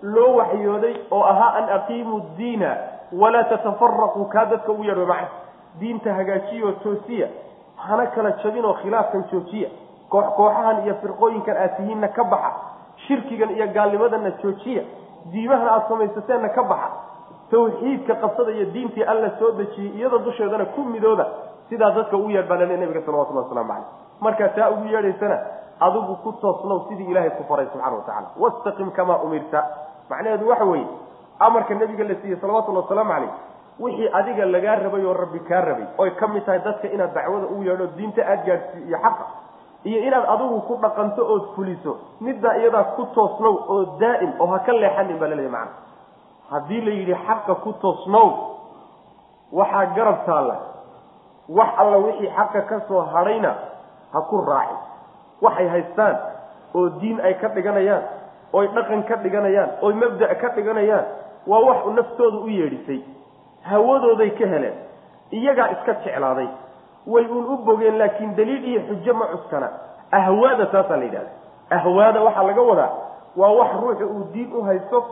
loo waxyooday oo ahaa an aqiimuu diina walaa tatafaraquu kaa dadka ugu yeedho macna diinta hagaajiyo toosiya hana kala jabinoo khilaafkan joojiya koox kooxahan iyo firqooyinkan aad tihiinna ka baxa shirkigan iyo gaalnimadanna joojiya diimahana aada samaysateenna ka baxa tawxiidka qabsada iyo diintii alla soo dejiyey iyada dusheedana ku midooda sidaa dadka ugu yeedh baa lale nabiga salawatulli waslamu caleyh markaa taa ugu yeedhaysana adigu ku toosnow sidii ilaahay ku faray subxana watacala wastaqim kamaa umirta macnaheedu waxa weeye amarka nabiga la siiyey salawatullhi wasalaamu caleyh wixii adiga lagaa rabay oo rabbi kaa rabay oy ka mid tahay dadka inaad dacwada ugu yeedho diinta aada gaadhsiiyo iyo xaqa iyo inaad adigu ku dhaqanto ood fuliso middaa iyadaa ku toosnow oo daa'im oo ha ka leexanin baa laleeyahy macana haddii la yidhi xaqa ku toosnow waxaa garab taalla. Wax alla wixii xaqa ka soo hadhayna ha ku raacin. Waxay haystaan oo diin ay ka dhiganayaan oy dhaqan ka dhiganayaan oy mabda' ka dhiganayaan waa wax naftooda u yeedhisay. Hawadooday ka heleen. Iyagaa iska jeclaaday. Way uun u bogeen laakiin daliil iyo xujo ma cuskana. Ahwaada taasaa la yidhahda ahwaada waxaa laga wadaa. Waa wax ruuxu uu diin u haysto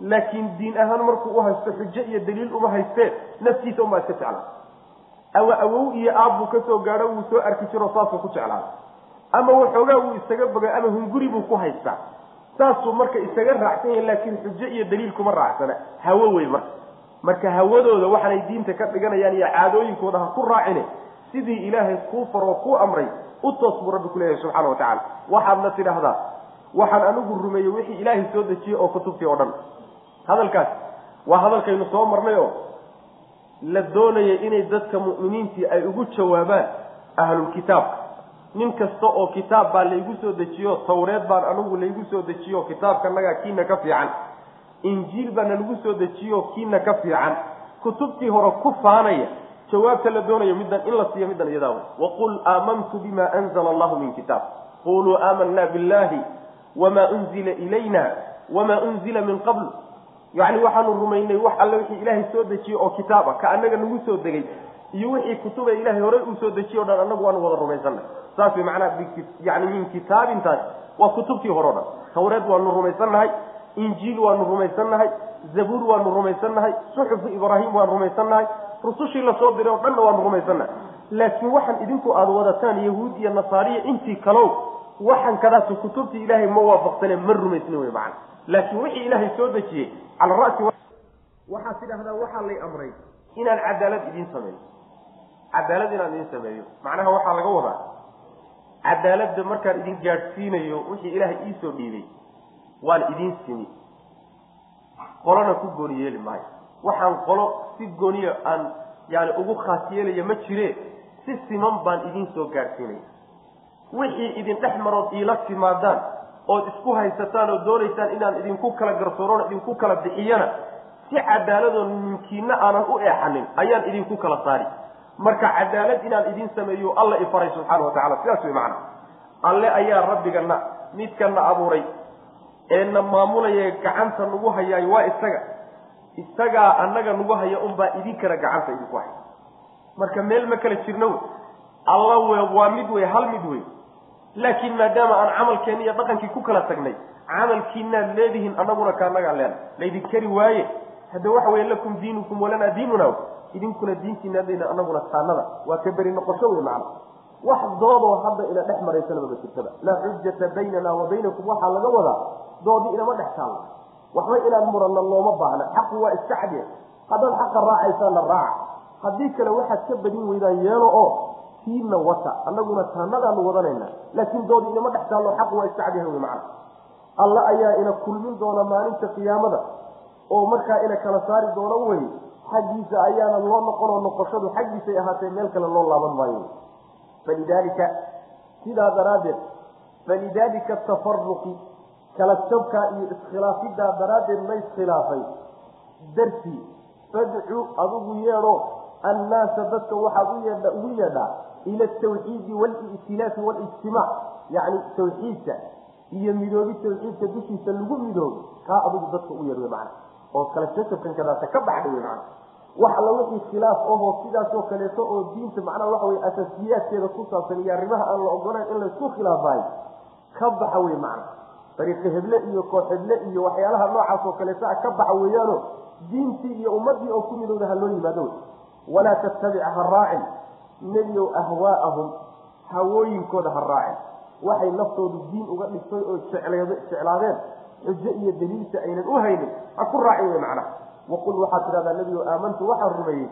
laakiin diin ahaan markuu u haysto xujo iyo daliil uma haystee naftiisa unbaa iska jeclaa awa awow iyo aabbuu ka soo gaadho wuu soo arki jiro saasuu ku jeclaada ama waxoogaa wuu isaga bogay ama hunguri buu ku haystaa saasuu marka isaga raacsan yahay laakiin xujo iyo daliil kuma raacsana. Hawo wey marka. Marka hawadooda waxaanay diinta ka dhiganayaan iyo caadooyinkooda ha ku raacine. Sidii ilaahay kuu faroo kuu amray u toos buu rabbi ku leeyahay subxana wa tacala waxaadna tidhaahdaa waxaan anigu rumeeyey wixii ilaahay soo dejiyey oo kutubtii oo dhan. Hadalkaas waa hadalkaynu soo marnay oo la doonaya inay dadka mu'miniintii ay ugu jawaabaan ahlulkitaabka nin kasta oo kitaab baa laygu soo dejiyo tawreed baan anigu laygu soo dejiyo kitaabkanagaa kiina ka fiican. Injiil baana lagu soo dejiyo kiina ka fiican. Kutubtii hore ku faanaya jawaabta la doonayo middan in la siiyo middan iyadaa wey waqul aamantu bima anzala allahu min kitaab. Quluu aamanaa billahi wama unzila ilayna wama unzila min qabl. Yacni waxaanu rumaynay wax alle wixii ilaahay soo dejiyey oo kitaab ah ka annaga nagu soo degay iyo wixii kutuba ilaahay horey uu soo dejiye o dhan annagu waanu wada rumaysanay saas way macnaha yani min kitaabintaas waa kutubtii hore o dhan. Tawreed waanu rumaysannahay injiil waanu rumaysannahay zabuur waanu rumaysannahay suxufu ibraahim waanu rumaysannahay rusushii la soo diray oo dhanna waanu rumaysannahay laakiin waxaan idinku aada wadataan yahuud iyo nasaariya intii kalow waxan kadaatu kutubtii ilaahay ma waafaqsane ma rumaysni wey macana laakiin wixii ilaahay soo dejiyey cala rasi waxaad tidhaahdaa waxaa lay amray inaan cadaalad idiin sameeyo cadaalad inaan idiin sameeyo. Macnaha waxaa laga wadaa cadaaladda markaan idin gaadhsiinayo wixii ilaahay iisoo dhiibay waan idiin simi. Qolona ku gooni yeeli maayo. Waxaan qolo si gooniya aan yani ugu khaas yeelaya ma jire si siman baan idiin soo gaadhsiinaya wixii idin dhex marood iila timaadaan ood isku haysataan oo doonaysaan inaan idinku kala garsoorona idinku kala bixiyana si cadaaladoo ninkiina aanan u eexanin ayaan idinku kala saari marka cadaalad inaan idin sameeyo alla ifaray subxaana wa tacala sidaas wey macana alle ayaa rabbigana midkana abuuray. Ee na maamulaya gacanta nagu hayaay waa isaga. Isagaa annaga nagu haya unbaa idinkana gacanta idinku haya. Marka meel ma kala jirno wey. Alla we waa mid wey hal mid wey. Laakiin maadaama aan camalkeenni iyo dhaqankii ku kala tagnay camalkiinaad leedihiin annaguna kaanagaa leena. Laydin kari waaye hadda waxa weye lakum diinukum walanaa diinuna idinkuna diintiinaadayna annaguna taanada waa ka beri noqosho wey macana wax doodoo hadda ina dhex maraysanaba ma jirtaba. Laa xujata baynana wa baynakum waxaa laga wadaa doodi inama dhex taallo waxba inaan muranna looma baahna. Xaqu waa iska cadya haddaad xaqa raacaysaana raaca haddii kale waxaad ka badin weydaan yeelo oo tiina wata. Annaguna taanadaanu wadanayna laakiin doodi inama dhex taallo xaqu waa iska wey macana alla ayaa ina kulmin doona maalinta qiyaamada oo markaa ina kala saari doono wey xaggiisa ayaana loo noqon oo noqoshadu xaggiisay ahaatee meel kale loo laaban maayo falidaalika sidaa daraaddeed falidaalika tafaruqi kala jabkaa iyo iskhilaafidaa daraaddeed la iskhilaafay. Dartii fadcu adigu yeedho annaasa dadka waxaad u yeedha ugu yeedhaa ila altawxiidi waali'tilaafi waalijtimaac yacni tawxiidka iyo midoobi tawxiidka dushiisa lagu midoobo kaa adigu dadka u yeedh wey macana oo kala jajabkan kadaata ka baxdha wey macana wax alla wixii khilaaf ahoo sidaasoo kaleeto oo diinta macnaha waxa weye asaasiyaadkeeda ku saabsan iyo arrimaha aan la ogolayn in laysku khilaafayo ka baxa wey macana dariiqi heble iyo koox heble iyo waxyaalaha noocaas oo kaleeto a ka baxa weeyaano diintii iyo ummadii oo ku midowda ha loo yimaado wey walaa tattabic ha raacin nebiyow ahwaa'ahum hawooyinkooda ha raacin. Waxay naftoodu diin uga dhigtay oo jeclaadeen xujo iyo daliilta aynan u haynin ha ku raacin wey macnaha. Waqul waxaad tidhahdaa nebigo aamantu waxaan rumeeyey.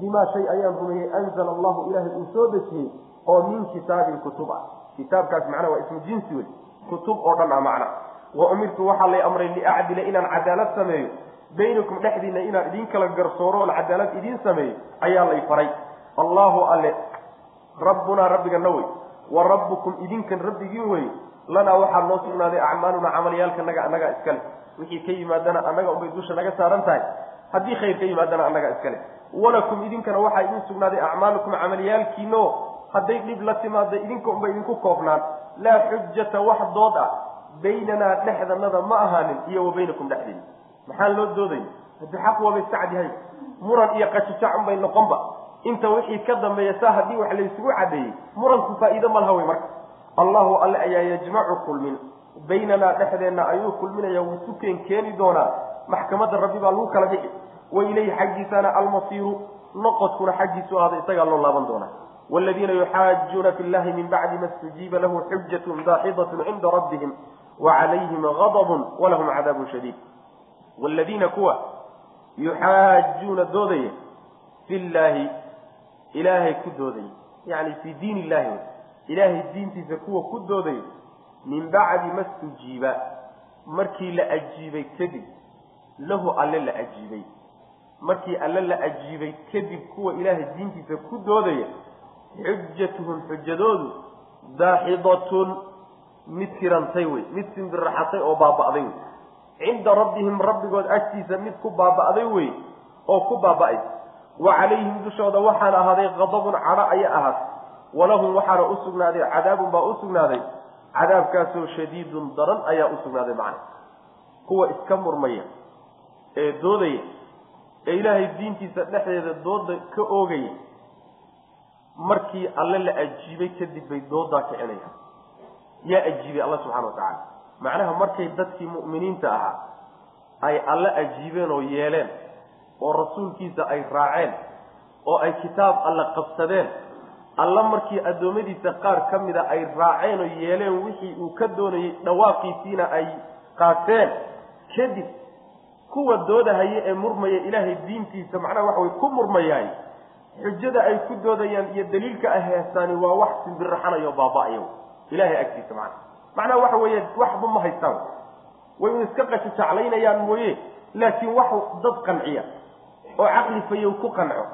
Bimaa shay ayaan rumeeyey anzala allahu ilaahay uu soo dejiyey oo min kitaabin kutub ah. Kitaabkaas macnaha waa ismu jinsi wey kutub oo dhan ah macna wa umirtu waxaa lay amray liacdila inaan cadaalad sameeyo. Baynakum dhexdiina inaan idin kala garsooro oon cadaalad idiin sameeyo ayaa lay faray. Allahu alle rabbunaa rabbigana wey wa rabbukum idinkan rabbigiin wey lanaa waxaa noo sugnaaday acmaaluna camalyaalkanaga annagaa iskale. Wixii ka yimaadana annaga unbay dusha naga saaran tahay. Haddii khayr ka yimaadana annagaa iskale. Walakum idinkana waxaa idin sugnaaday acmaalukum camalyaalkiino hadday dhib la timaada idinka unbay idinku koobnaan. Laa xujata wax dood ah. Baynanaa dhexdanada ma ahaanin iyo wa baynakum dhexdeena maxaan loo doodaya haddi xaq waaba iska cadyahay muran iyo qajijac unbay noqonba inta wixii ka dambeeya saa haddii wax laysugu caddeeyey muranku faa'iido ma laha wey marka allahu alle ayaa yajmacu kulmin. Baynanaa dhexdeenna ayuu kulminaya wuu keeni doonaa. Maxkamadda rabbi baa lagu kala bixi wa ilayhi xaggiisana almasiiru noqodkuna xaggiisu ahada isagaa loo laaban doonaa. Wladiina yuxaajuuna fi llahi min bacdi ma stujiiba lahu xujatun daaxidatun cinda rabbihim wacalayhim gadabun walahum cadaabun shadiid. Wladiina kuwa yuxaajuuna doodaya fi llaahi ilaahay ku doodaya yani fii diin illahi ilaahay diintiisa kuwa ku doodaya min bacdi ma stujiiba markii la ajiibay kadib lahu alle la ajiibay. Markii alle la ajiibay kadib kuwa ilaahay diintiisa ku doodaya xujatuhum xujadoodu daaxidatun mid tirantay wey mid simbiraxatay oo baaba'day wey. Cinda rabbihim rabbigood agtiisa mid ku baaba'day wey oo ku baaba'ay. Wa calayhim dushooda waxaana ahaaday qadabun cadho aya ahaatay walahum waxaana u sugnaaday cadaabun baa u sugnaaday. Cadaabkaasoo shadiidun daran ayaa u sugnaaday macna. Kuwa iska murmaya ee doodaya ee ilaahay diintiisa dhexdeeda dooda ka oogaya markii alle la ajiibay kadib bay doodaa kicinaya yaa ajiibay alla subxana watacaala macnaha markay dadkii mu'miniinta ahaa ay alle ajiibeen oo yeeleen oo rasuulkiisa ay raaceen oo ay kitaab alle qabsadeen alla markii addoommadiisa qaar ka mida ay raaceen oo yeeleen wixii uu ka doonayey dhawaaqiisiina ay qaateen kadib kuwa doodahaya ee murmaya ilaahay diintiisa macnaha waxa way ku murmayaay xujada ay ku doodayaan iyo daliilka ay heestaani waa wax simbiraxanayo baaba-ayo ilahay agtiisa macnaha. Macnaha waxa weeye waxba ma haystaan. Way iska qashajaclaynayaan mooye laakiin wax dad qanciya oo caqli fayow ku qanco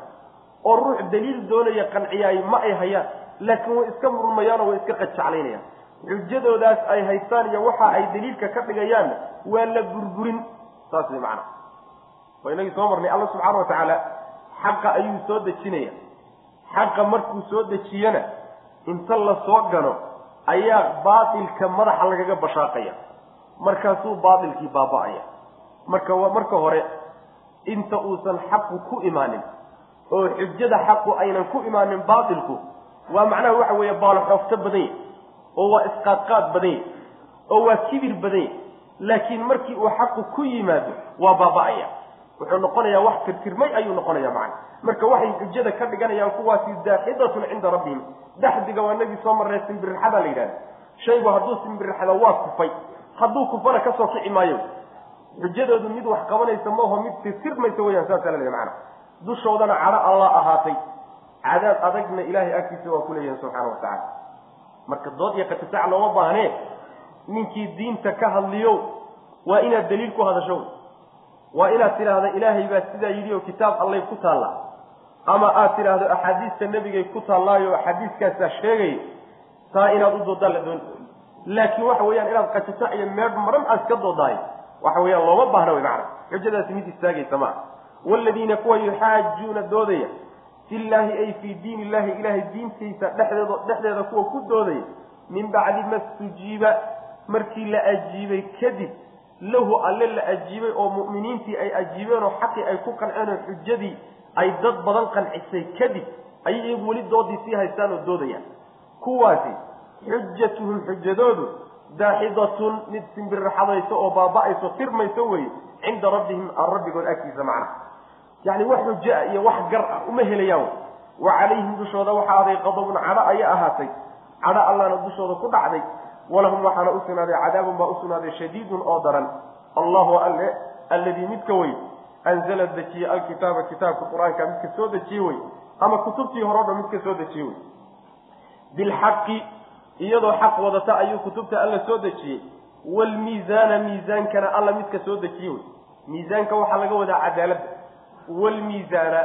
oo ruux daliil doonaya qanciyaay ma ay hayaan laakiin way iska murmayaanoo way iska qajaclaynayaan xujadoodaas ay haystaan iyo waxa ay daliilka ka dhigayaanna waa la burburin. Saas way macnaha waa inagii soo marnay alla subxaana wa tacaala xaqa ayuu soo dejinaya. Xaqa markuu soo dejiyana inta la soo gano ayaa baatilka madaxa lagaga bashaaqaya. Markaasuu baatilkii baaba-aya. Marka marka hore inta uusan xaqu ku imaanin oo xujada xaqu aynan ku imaanin baatilku waa macnaha waxa weeye baaloxoofto badan yahy oo waa isqaadqaad badan yahy oo waa kibir badan yahy laakiin markii uu xaqu ku yimaado waa baaba-aya. Wuxuu noqonayaa wax tirtirmay ayuu noqonaya macna. Marka waxay xujada ka dhiganayaan kuwaasi daaxidatun cinda rabbihim. Daxdiga waa nagii soo marray simbirixada la yidhahda shaygu hadduu simbirixado waa kufay hadduu kufana ka soo kici maayo xujadoodu mid wax qabanaysa maaho mid tirtirmaysa weyaan saasa la leeyahy macana dushoodana cadho allah ahaatay. Cadaab adagna ilaahay agtiisa waa ku leeyahay subxaana wa tacaala. Marka dood iyo qatisac looma baahnee ninkii diinta ka hadliyo waa inaad daliil ku hadasho waa inaad tidhaahda ilaahay baa sidaa yidhi oo kitaab allay ku taallaa ama aad tidhaahdo axaadiista nebigay ku taallaayo axaadiiskaasaa sheegay taa inaad u doodaan la doon. Laakiin waxa weeyaan inaad qajato iyo meedh maran aad iska doodaay waxa weeyaan looma baahna wey macana xujadaasi mid istaagaysa maaha waaladiina kuwa yuxaajuuna doodaya fillaahi ay fii diin illahi ilaahay diintiisa dhexdeeda dhexdeeda kuwa ku doodaya min bacdi ma stujiiba markii la ajiibay kadib lahu alle la ajiibay oo mu'miniintii ay ajiibeen oo xaqii ay ku qanceen oo xujadii ay dad badan qancisay kadib ayay iyagu weli doodii sii haystaan oo doodayaan kuwaasi xujatuhum xujadoodu daaxidatun mid simbirraxadayso oo baaba-ayso tirmayso weye cinda rabbihim rabbigood agtiisa macnaha yacni wax xujo ah iyo wax gar ah uma helayaan wa calayhim dushooda waxaa aday qadabun cadho ayaa ahaatay. Cadho allaana dushooda ku dhacday. Walahum waxaana u sugnaaday cadaabun baa u sugnaaday shadiidun oo daran. Allahu alle alladii midka wey anzala dejiye alkitaaba kitaabka qur'aanka midka soo dejiye wey ama kutubtii hore dhan midka soo dejiye wey bilxaqi iyadoo xaq wadata ayuu kutubta alla soo dejiyey. Waalmiisaana miisaankana alla midka soo dejiye wey miisaanka waxaa laga wadaa cadaaladda waalmiisaana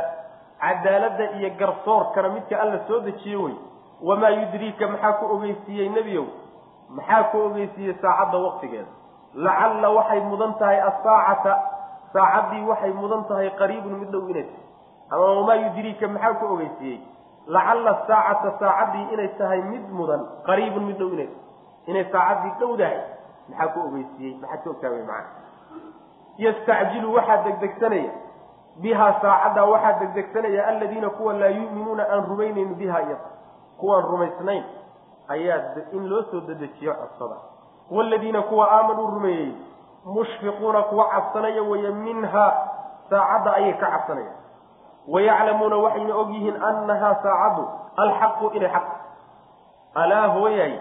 cadaaladda iyo garsoorkana midka alla soo dejiye wey. Wamaa yudriika maxaa ku ogeysiiyey nebiyow? Maxaa ku ogeysiiyey saacadda waqtigeeda? Lacalla waxay mudan tahay asaacata saacaddii waxay mudan tahay qariibun mid dhow inay ama wamaa yudriika maxaa ku ogeysiiyey? Lacalla saacata saacaddii inay tahay mid mudan qariibun mid dhow inay inay saacaddii dhowdahay maxaa ku ogeysiiyey? Maxaad ka ogtaa wey macana yastacjilu waxaa degdegsanaya bihaa saacaddaa waxaa degdegsanaya aladiina kuwa laa yu'minuuna aan rumaynayn biha iyada kuwaan rumaysnayn ayaa in loo soo dedejiyo codsada waaladiina kuwa aamanuu rumeeyey mushfiquuna kuwa cabsanaya weeye minhaa saacadda ayay ka cabsanayaan. Wayaclamuuna waxayna og yihiin annahaa saacaddu alxaqu inay xaq. Alaa hooyay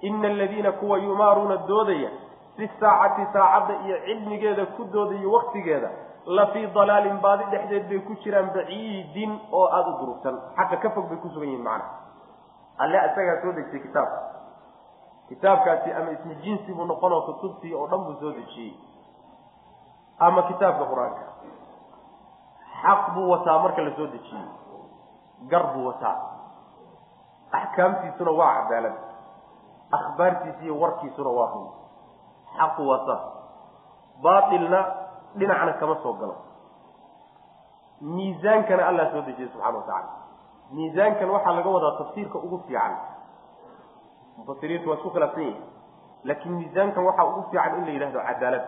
ina aladiina kuwa yumaaruuna doodaya fi saacati saacadda iyo cilmigeeda ku doodayo waktigeeda la fii dalaalin baadi dhexdeed bay ku jiraan baciidin oo aada u durugsan. Xaqa ka fog bay ku sugan yihiin macna. Alle isagaa soo dejiyey kitaabka kitaabkaasi ama ismi jinsi buu noqonoo kutubtii oo dhan buu soo dejiyey. Ama kitaabka qur'aanka. Xaq buu wataa marka la soo dejiyey. Gar buu wataa. Axkaamtiisuna waa cadaalad. Akhbaartiisa iyo warkiisuna waa run xaqu wata baatilna dhinacna kama soo galo. Miisaankana allah soo dejiyey subxana watacala miisaankan waxaa laga wadaa tafsiirka ugu fiican. Mufasiriintu waa isku khilaafsan yihiin laakiin miisaankan waxaa ugu fiican in la yidhahdo cadaalad.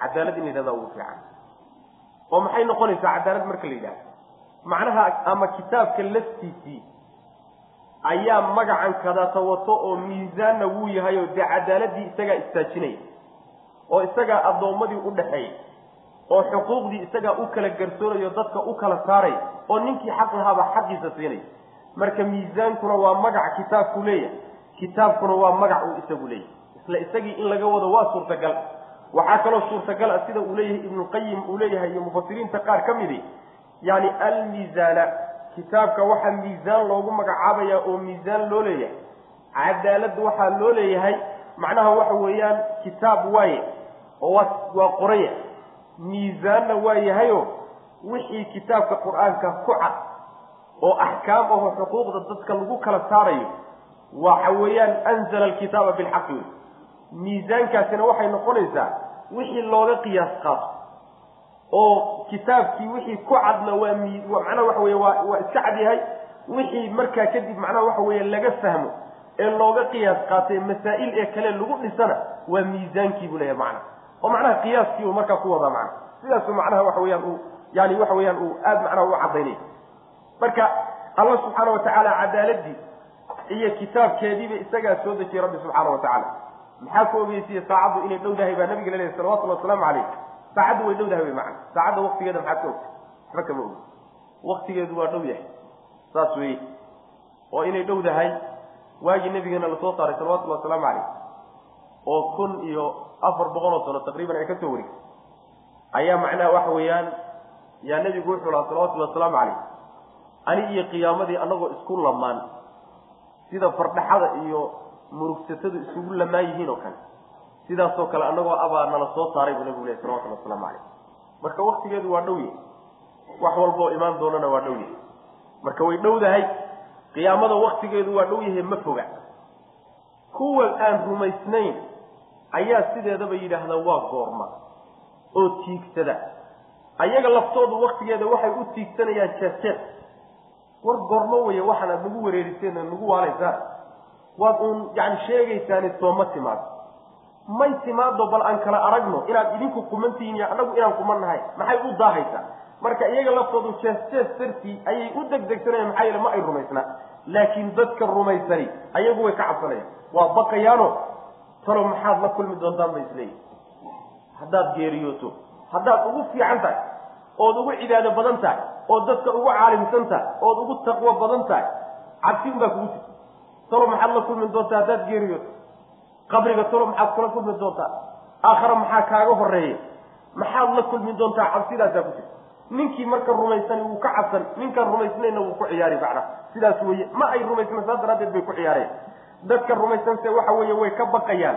Cadaalad in la yidhahda ugu fiican. Oo maxay noqonaysaa cadaalad marka la yidhahdo macnaha ama kitaabka laftiisii ayaa magacan kadata wato oo miisaanna wuu yahay oo dee cadaaladii isagaa istaajinaya oo isagaa addoommadii u dhaxeeya oo xuquuqdii isagaa u kala garsoonayo dadka u kala saaray oo ninkii xaq lahaaba xaqiisa siinaya marka miisaankuna waa magac kitaabku leeyahay. Kitaabkuna waa magac uu isagu leeyahay. Isla isagii in laga wado waa suurtagal. Waxaa kaloo suurtagal ah sida uu leeyahay ibnuqayim uu leeyahay iyo mufasiriinta qaar ka midi yani almiisaana kitaabka waxaa miisaan loogu magacaabaya oo miisaan loo leeyahay. Cadaalad waxaa loo leeyahay. Macnaha waxa weeyaan kitaab waaye oo waa waa qoraya. Miisaanna waa yahayo wixii kitaabka qur'aanka ku cad oo axkaam aho xuquuqda dadka lagu kala saarayo waxa weeyaan anzala alkitaaba bilxaqi wey miisaankaasina waxay noqonaysaa wixii looga qiyaas qaato oo kitaabkii wixii ku cadna waa mi macnaha waxa weye waa waa iska cad yahay. Wixii markaa kadib macnaha waxa weeye laga fahmo ee looga qiyaas qaatay masaa'il ee kale lagu dhisana waa miisaankii buu leeyahay macnaha oo macnaha qiyaaskii uu markaa ku wadaa macnaha sidaasuu macnaha waxa weeyaan uu yani waxa weeyaan uu aada macnaha u caddaynay. Marka allah subxaana watacaala cadaaladii iyo kitaabkeediiba isagaa soo dejiyey rabbi subxaana watacaala maxaa ku ogeysiye saacaddu inay dhow dahay baa nabiga laleeyahy salawatullhi wasalaamu calayh. Saacaddu way dhow dahay wey macana saacadda waktigeeda maxaad ka ogta waxba kama ogi waktigeedu waa dhow yahay. Saas weye oo inay dhow dahay. Waagii nabigeena la soo saaray salawatullahi wasalaamu calayh oo kun iyo afar boqol oo sano taqriiban ay ka soo wareegtay ayaa macnaha waxa weeyaan yaa nebigu wuxuu lahaa salawatullahi wasalaamu calayh. Ani iyo qiyaamadii anagoo isku lamaan sida fardhaxada iyo murugsatadu isugu lamaan yihiin oo kale sidaasoo kale annagoo abaa nala soo saaray buu nabigu lehy salawatulli wasalaamu calayh. Marka waktigeedu waa dhow yahy wax walbaoo imaan doonana waa dhow yahay. Marka way dhowdahay qiyaamada waktigeedu waa dhow yahay ma foga. Kuwa aan rumaysnayn ayaa sideedaba yidhaahda waa goorma oo tiigsada. Ayaga laftoodu waktigeeda waxay u tiigsanayaan jees-jees war goormo waxaan aad nagu wareeriseen nagu waalaysaan. Waad uun yani sheegaysaani sooma timaado. May timaado bal aan kala aragno inaad idinku kumantihiin iyo annagu inaan kuman nahay. Maxay u daahaysaa? Marka iyaga laftoodu jees-jees dartii ayay u degdegsanayaan maxaa yeele ma ay rumaysnaa. Laakiin dadka rumaysani ayagu way ka cabsanayaan. Waa baqayaano talo maxaad la kulmi doontaan bay isleeyihin haddaad geeriyooto haddaad ugu fiican tahay ood ugu cibaado badan tahay ood dadka ugu caalimsan tahay ood ugu taqwo badan tahay cabsi un baa kugu jirta talo maxaad la kulmi doontaa haddaad geeriyooto? Qabriga talo maxaad kula kulmi doontaa? Aakhara maxaa kaaga horreeya maxaad la kulmi doontaa cabsidaasaa ku jirta ninkii marka rumaysani wuu ka cabsan ninkaan rumaysnayna wuu ku ciyaari macna. Sidaas weye ma ay rumaysna saas daraaddeed bay ku ciyaareen dadka rumaysanse waxa weeye way ka baqayaan.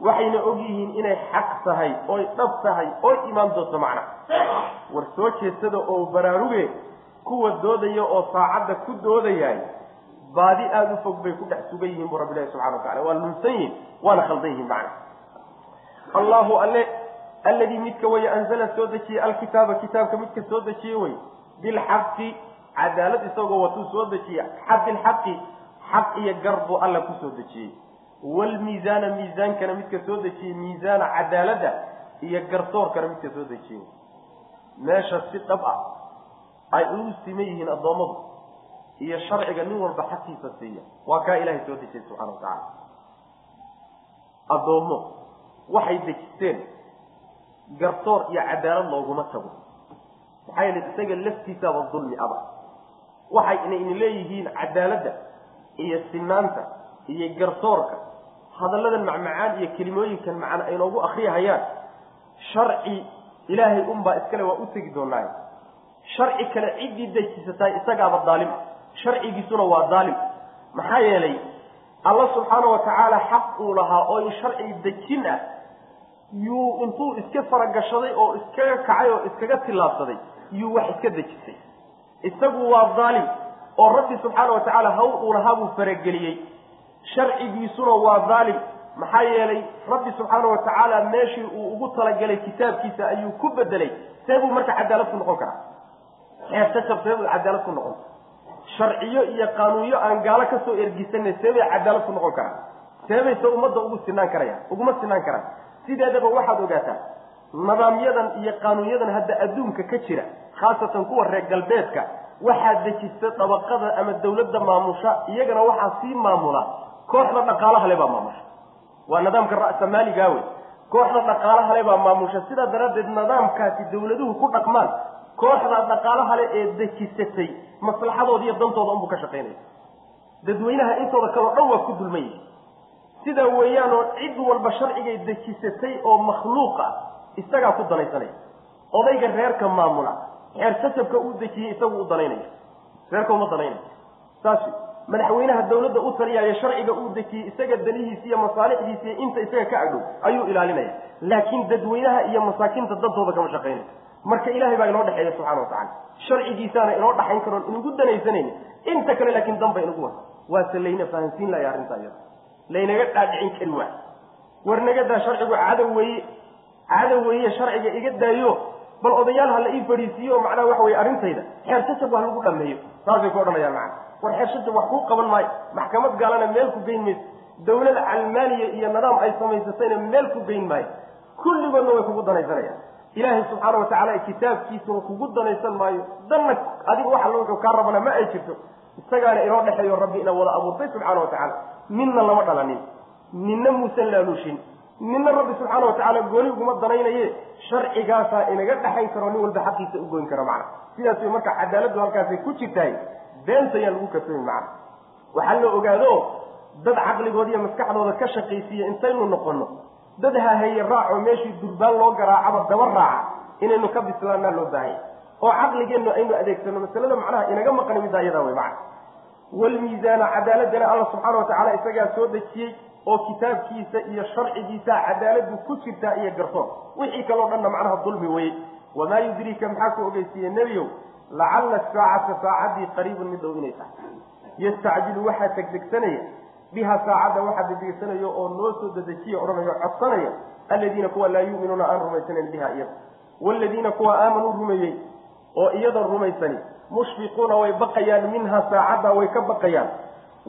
Waxayna og yihiin inay xaq tahay oy dhab tahay oy imaan doonto macna. War soo jeesada oo baraaruge kuwa doodaya oo saacadda ku doodayaay baadi aada u fog bay ku dhex sugan yihiin bu rabbi ilahi subxana wa tacala waa lunsan yihiin waana khaldan yihiin macna. Allahu alle alladii midka weye anzala soo dejiyey alkitaaba kitaabka midka soo dejiye wey bilxaqi cadaalad isagoo watuu soo dejiye bilxaqi xaq iyo gar buu alla ku soo dejiyey. Waalmiisaana miisaankana midka soo dejiyey miisaana cadaaladda iyo garsoorkana midka soo dejiyey. Meesha si dhab ah ay ugu siman yihiin addoommadu iyo sharciga nin walba xaqiisa siiya. Waa kaa ilaahay soo dejiyey subxana wa tacaala. Addoommo waxay dejisteen garsoor iyo cadaalad looguma tago. Maxaa yeele isaga laftiisaaba dulmi aba. Waxay inayna leeyihiin cadaaladda iyo sinaanta iyo garsoorka hadalladan macmacaan iyo kelimooyinkan macana ay noogu akriyahayaan sharci ilaahay unbaa iskale waa u tegi doonaaye. Sharci kale ciddii dejisatahay isagaaba daalim. Sharcigiisuna waa daalim. Maxaa yeelay alla subxaana wa tacaala xaq uu lahaa oo in sharci dejin ah yuu intuu iska faragashaday oo iskaga kacay oo iskaga tillaabsaday yuu wax iska dejisay. Isagu waa daalim oo rabbi subxaana wa tacaala hawl uu lahaa buu farageliyey. Sharcigiisuna waa daalim maxaa yeelay rabbi subxaana wa tacaala meeshii uu ugu talagalay kitaabkiisa ayuu ku bedelay see buu marka cadaalad ku noqon karaa. Xeertashab see buu cadaalad ku noqon. Sharciyo iyo qaanuunyo aan gaalo ka soo ergisanay see bay cadaalad ku noqon karaa see bayse ummadda ugu sinaan karayaan uguma sinaan karaan. Sideedaba waxaad ogaataa nidaamyadan iyo qaanuunyadan hadda adduunka ka jira khaasatan kuwa reer galbeedka waxaa dejista dabaqada ama dawladda maamusha iyagana waxaa sii maamula kooxda dhaqaalaha le baa maamusha. Waa nidaamka ra'samaaligaa wey kooxda dhaqaalaha le baa maamusha. Sidaa daraaddeed nidaamkaasi dawladuhu ku dhaqmaan kooxda dhaqaalaha le ee dejisatay maslaxadooda iyo dantooda unbuu ka shaqaynaya dadweynaha intooda kaleo dhan waa ku dulman yihi sidaa weeyaanoo cid walba sharcigay dejisatay oo makhluuq ah isagaa ku danaysanaya odayga reerka maamula xeer sasabka uu dejiyey isagu u danaynaya reerka uma danaynaya saas madaxweynaha dawladda u taliyaayo sharciga uu dejiyey isaga danihiisa iyo masaalixdiisa iyo inta isaga ka agdhow ayuu ilaalinaya. Laakiin dadweynaha iyo masaakiinta dantooda kama shaqaynaya marka ilahay baa inoo dhexeeya subxana wa tacala sharcigiisaana inoo dhaxayn karoon inugu danaysanayni inta kale laakiin danba inugu wata waase layna fahansiin lahay arrintaa iyada. Laynaga dhaadhicin kari waay war naga daa sharcigu cadow weeye cadow weeye sharciga iga daayo bal odayaal ha la ii fadhiisiiyo macnaha waxa weye arrintayda xeer shajab wax lagu dhameeyo saasay ku odhanayaan macana war xeer shajab wax kuu qaban maayo. Maxkamad gaalana meel ku geyn mayso. Dawlad calmaaniya iyo nidaam ay samaysatayna meel ku geyn maayo. Kulligoodna way kugu danaysanayaan. Ilaahay subxaana wa tacaala kitaabkiisuna kugu danaysan maayo. Danna adiga wax alla wuxuu kaa rabana ma ay jirto. Isagaana inoo dhexeeyo rabbi ina wada abuurtay subxaana wa tacaala. Lama dhalanin. Ninna muusan laaluushin ninna rabbi subxaana wa tacaala gooni uguma danaynaye sharcigaasaa inaga dhexayn karo nin walba xaqiisa u goyn karo macna. Sidaas way marka cadaaladdu halkaasay ku jirtahay beenta ayaan lagu kasoomi macna. Waxaa la ogaado dad caqligooda iyo maskaxdooda ka shaqaysiiya intaynu noqono dad hahaye raaco meeshii durbaan loo garaacaba daba raaca inaynu ka bislaanaa loo baahanya oo caqligeennu aynu adeegsano masalada macnaha inaga maqani middaa iyadaa wey macna waalmiisaana cadaaladana alla subxaana wa tacaala isagaa soo dejiyey oo kitaabkiisa iyo sharcigiisa cadaaladu ku jirtaa iyo garsoon wixii kaloo dhanna macnaha dulmi weye wamaa yudriika maxaa ku ogeysiiye nebiyow? Lacalla saacata saacaddii qariibun mid dhow inay tahay. Yastacjilu waxaa tegdegsanaya biha saacadda waxaa degdegsanaya oo noo soo dedejiya odhanayo codsanaya. Aladiina kuwa laa yu'minuuna aan rumaysanayn biha iyada. Waaladiina kuwa aamanuu rumeeyey oo iyada rumaysani mushfiquuna way baqayaan minha saacadda way ka baqayaan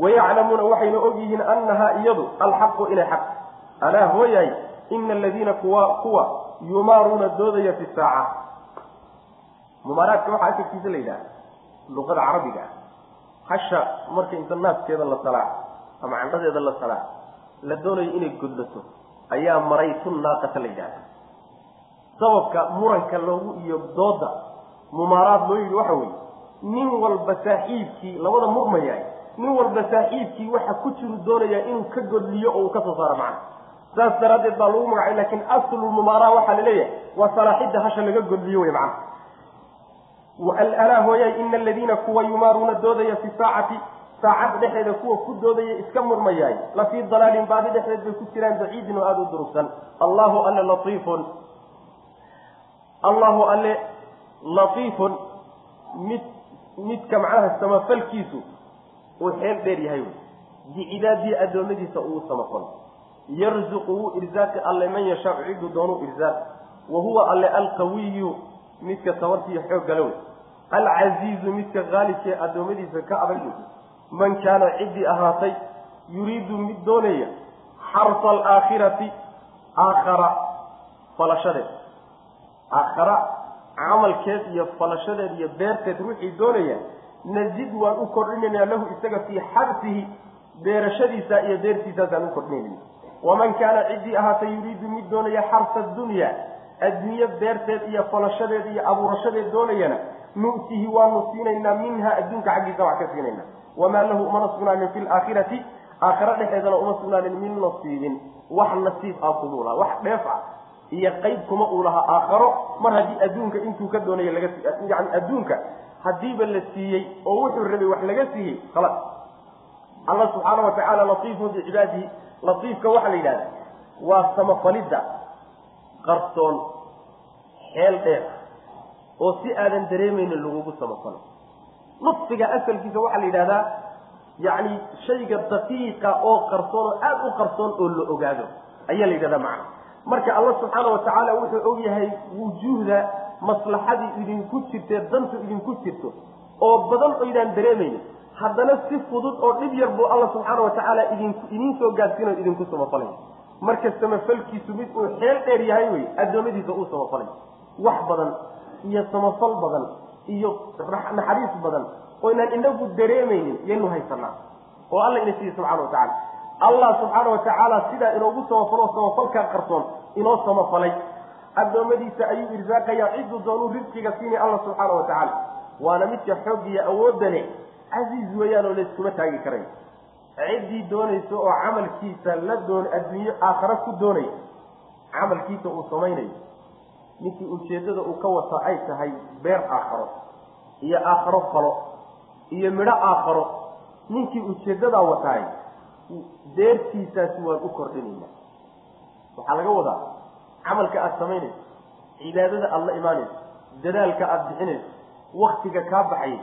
wayaclamuuna waxayna ogyihiin annahaa iyadu alxaqu inay xaq alaa hooyaay ina aladiina kuwa kuwa yumaaruuna doodaya fi saaca mumaaraadka waxaa asalkiisa la yidhaha luqada carabiga hasha marka inta naaskeeda la salaa ama candhadeeda la salaa la doonayo inay godlato ayaa maraytu naaqata la yidhahda sababka muranka loogu iyo dooda mumaaraad loo yidhi waxa weeye nin walba saaxiibkii labada murmayaay nin walba saaxiibkii waxa ku jiru doonayaa inuu ka godliyo oo uu ka soo saaro macna saas daraaddeed baa lagu magacay laakiin aslulmumaara waxaa la leeyahay waa salaaxidda hasha laga godliyo wey macna alaa hooyay ina aladiina kuwa yumaaruuna doodaya fi saacati saacadda dhexeeda kuwa ku doodaya iska murmayaay. La fii dalaalin baadi dhexdeed bay ku jiraan baciidin oo aada u durugsan. Allahu alle laiifun allahu alle latiifun. Mid midka macnaha samafalkiisu uu xeel dheer yahay wy bicibaadihi addoommadiisa uu samafalo yarzuqu wuu irsaaqi alle man yashaau ciduu doonuu irsaaq wa huwa alle alqawiyu midka tabartiiyo xoog gala wey alcasiizu midka qaalibkee addoommadiisa ka adag wey man kaana ciddii ahaatay yuriidu mid doonaya xarfa alaakhirati aakhara falashadeed aakhara camalkeed iyo falashadeed iyo beerteed ruuxii doonaya nazid waan u kordhinaynaa lahu isaga fii xarsihi beerashadiisa iyo beertiisaasaan u kordhinayna waman kaana ciddii ahaatay yuriidu mid doonaya xarsa dunya adduunye beerteed iyo falashadeed iyo abuurashadeed doonayana nu'tihi waanu siinaynaa minha adduunka xaggiisa wax ka siinaynaa. Wamaa lahu umana sugnaanin fi laakhirati aakhira dhexeedana uma sugnaanin min nasiibin wax nasiib ah kumuu lahaa wax dheef ah iyo qayb kuma uu lahaa aakharo mar haddii adduunka intuu ka doonaya laga yani adduunka haddiiba la siiyey oo wuxuu rabay wax laga siiyey khalas allah subxaana wa tacaala latiifun bicibaadihi latiifka waxaa la yidhahda waa samafalidda qarsoon xeel dheer oo si aadan dareemaynin lagugu samafalo. Nudfiga asalkiisa waxaa la yidhahdaa yacni shayga daqiiqa oo qarsoon oo aada u qarsoon oo la ogaado. Ayaa la yidhahdaa macna. Marka allah subxaana wa tacaala wuxuu og yahay wujuuhda maslaxadii idinku jirtee dantu idinku jirto oo badan oydaan dareemaynin haddana si fudud oo dhib yar buu alla subxaana wa tacaala idin idiin soo gaadsiinayo idinku samafalaya marka samafalkiisu mid uu xeel dheer yahay wey addoommadiisa uu samafalay wax badan iyo samafal badan iyo naxariis badan oo inaan inagu dareemaynin yaynu haysanaa oo alla ina siiye subxana wa tacala allah subxaana wa tacaala sidaa inoogu samafalo samafalkaa qarsoon inoo samafalay addoommadiisa ayuu irsaaqayaa cidduu doonuu risqiga siinay alla subxaana wa tacaala. Waana midka xoog iyo awoodda leh casiiz weeyaan oo layskuma taagi karay. Ciddii doonaysa oo camalkiisa la doon adduunyo aakhare ku doonaya camalkiisa uu samaynayo. Ninkii ujeeddada uu ka wata ay tahay beer aakharo iyo aakharo falo iyo midho aakharo. Ninkii ujeeddadaa wataay beertiisaasi waan u kordhinaynaa. Waxaa laga wadaa camalka aada samaynayso cibaadada aada la imaanayso dadaalka aada bixinayso waktiga kaa baxayay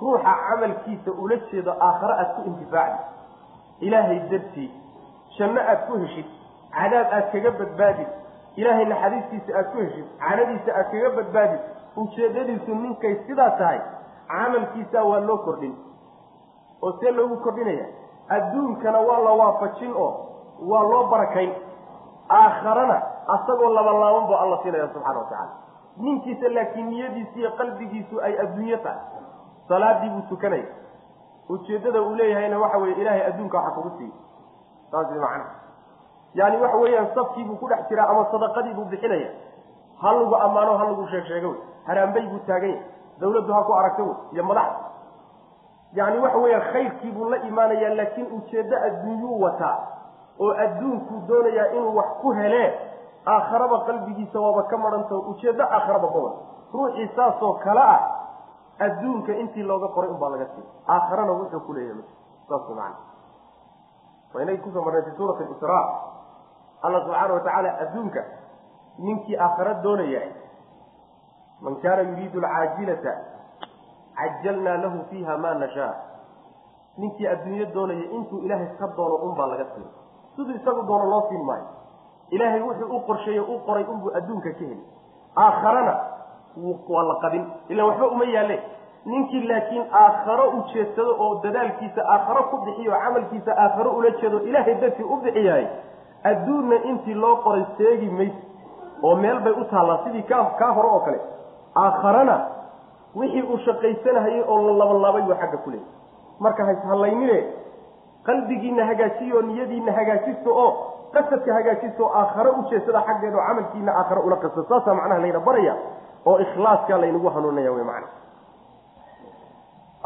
ruuxa camalkiisa ula jeedo aakhare aada ku intifaacdi. Ilaahay dartii janno aada ku heshid cadaab aada kaga badbaadid ilaahay naxariistiisa aada ku heshid canadiisa aada kaga badbaadid ujeedadiisu ninkay sidaa tahay camalkiisaa waa loo kordhin. Oo see loogu kordhinaya adduunkana waa la waafajin oo waa loo barakayn. Aakharana asagoo labalaaban buu alla siinaya subxana wa tacaala. Ninkiisa laakiin niyadiisu iyo qalbigiisu ay adduunyo tahay. Salaadii buu tukanaya. Ujeeddada uu leeyahayna waxa weye ilaahay adduunka waxa kugu siiy saas macna. Yani waxa weeyaan safkii buu ku dhex jiraa ama sadaqadii buu bixinaya. Ha lagu ammaano ha lagu sheeg sheego wey. Haraambay buu taagan yahay. Dawladdu ha ku aragto wey. Iyo madaxda yani waxa weeyaan khayrkii buu la imaanayaa laakiin ujeeddo adduunyuu wataa. Oo adduunkuu doonayaa inuu wax ku helee aakharaba qalbigiisa waaba ka maranta ujeeddo aakharaba wada. Ruuxii saasoo kale ah adduunka intii looga qoray unbaa laga siiy aakharana wuxuu ku leeyahay saas macana waa inay ku soo marnay fi suurati israa. Alla subxaana watacaala adduunka ninkii aakhara doonaya man kaana yuriidu alcaajilata cajalnaa lahu fiiha ma nashaa. Ninkii adduunyo doonaya intuu ilaahay ka doono unbaa laga siin siduu isagu doono loo siin maayo ilaahay wuxuu u qorsheeye u qoray unbuu adduunka ka heli aakharana waa la qadin ilaan waxba uma yaalle ninkii laakiin aakharo ujeedsado oo dadaalkiisa aakharo ku bixiyo camalkiisa aakharo ula jeedo ilaahay dartii u bixiyahay adduunna intii loo qoray seegi mayse oo meel bay u taallaa sidii kaa kaa hore oo kale. Aakharana wixii uu shaqaysanahayay oo la labalaabay buu xagga ku leeyay. Marka hayshallaynine qalbigiina hagaajiyo niyadiina hagaajisto oo qasadka hagaajisto oo aakharo ujeedsada xaggeeda oo camalkiina aakharo ula qasad saasaa macnaha layna baraya oo ikhlaaskaa laynagu hanuunaya wey macana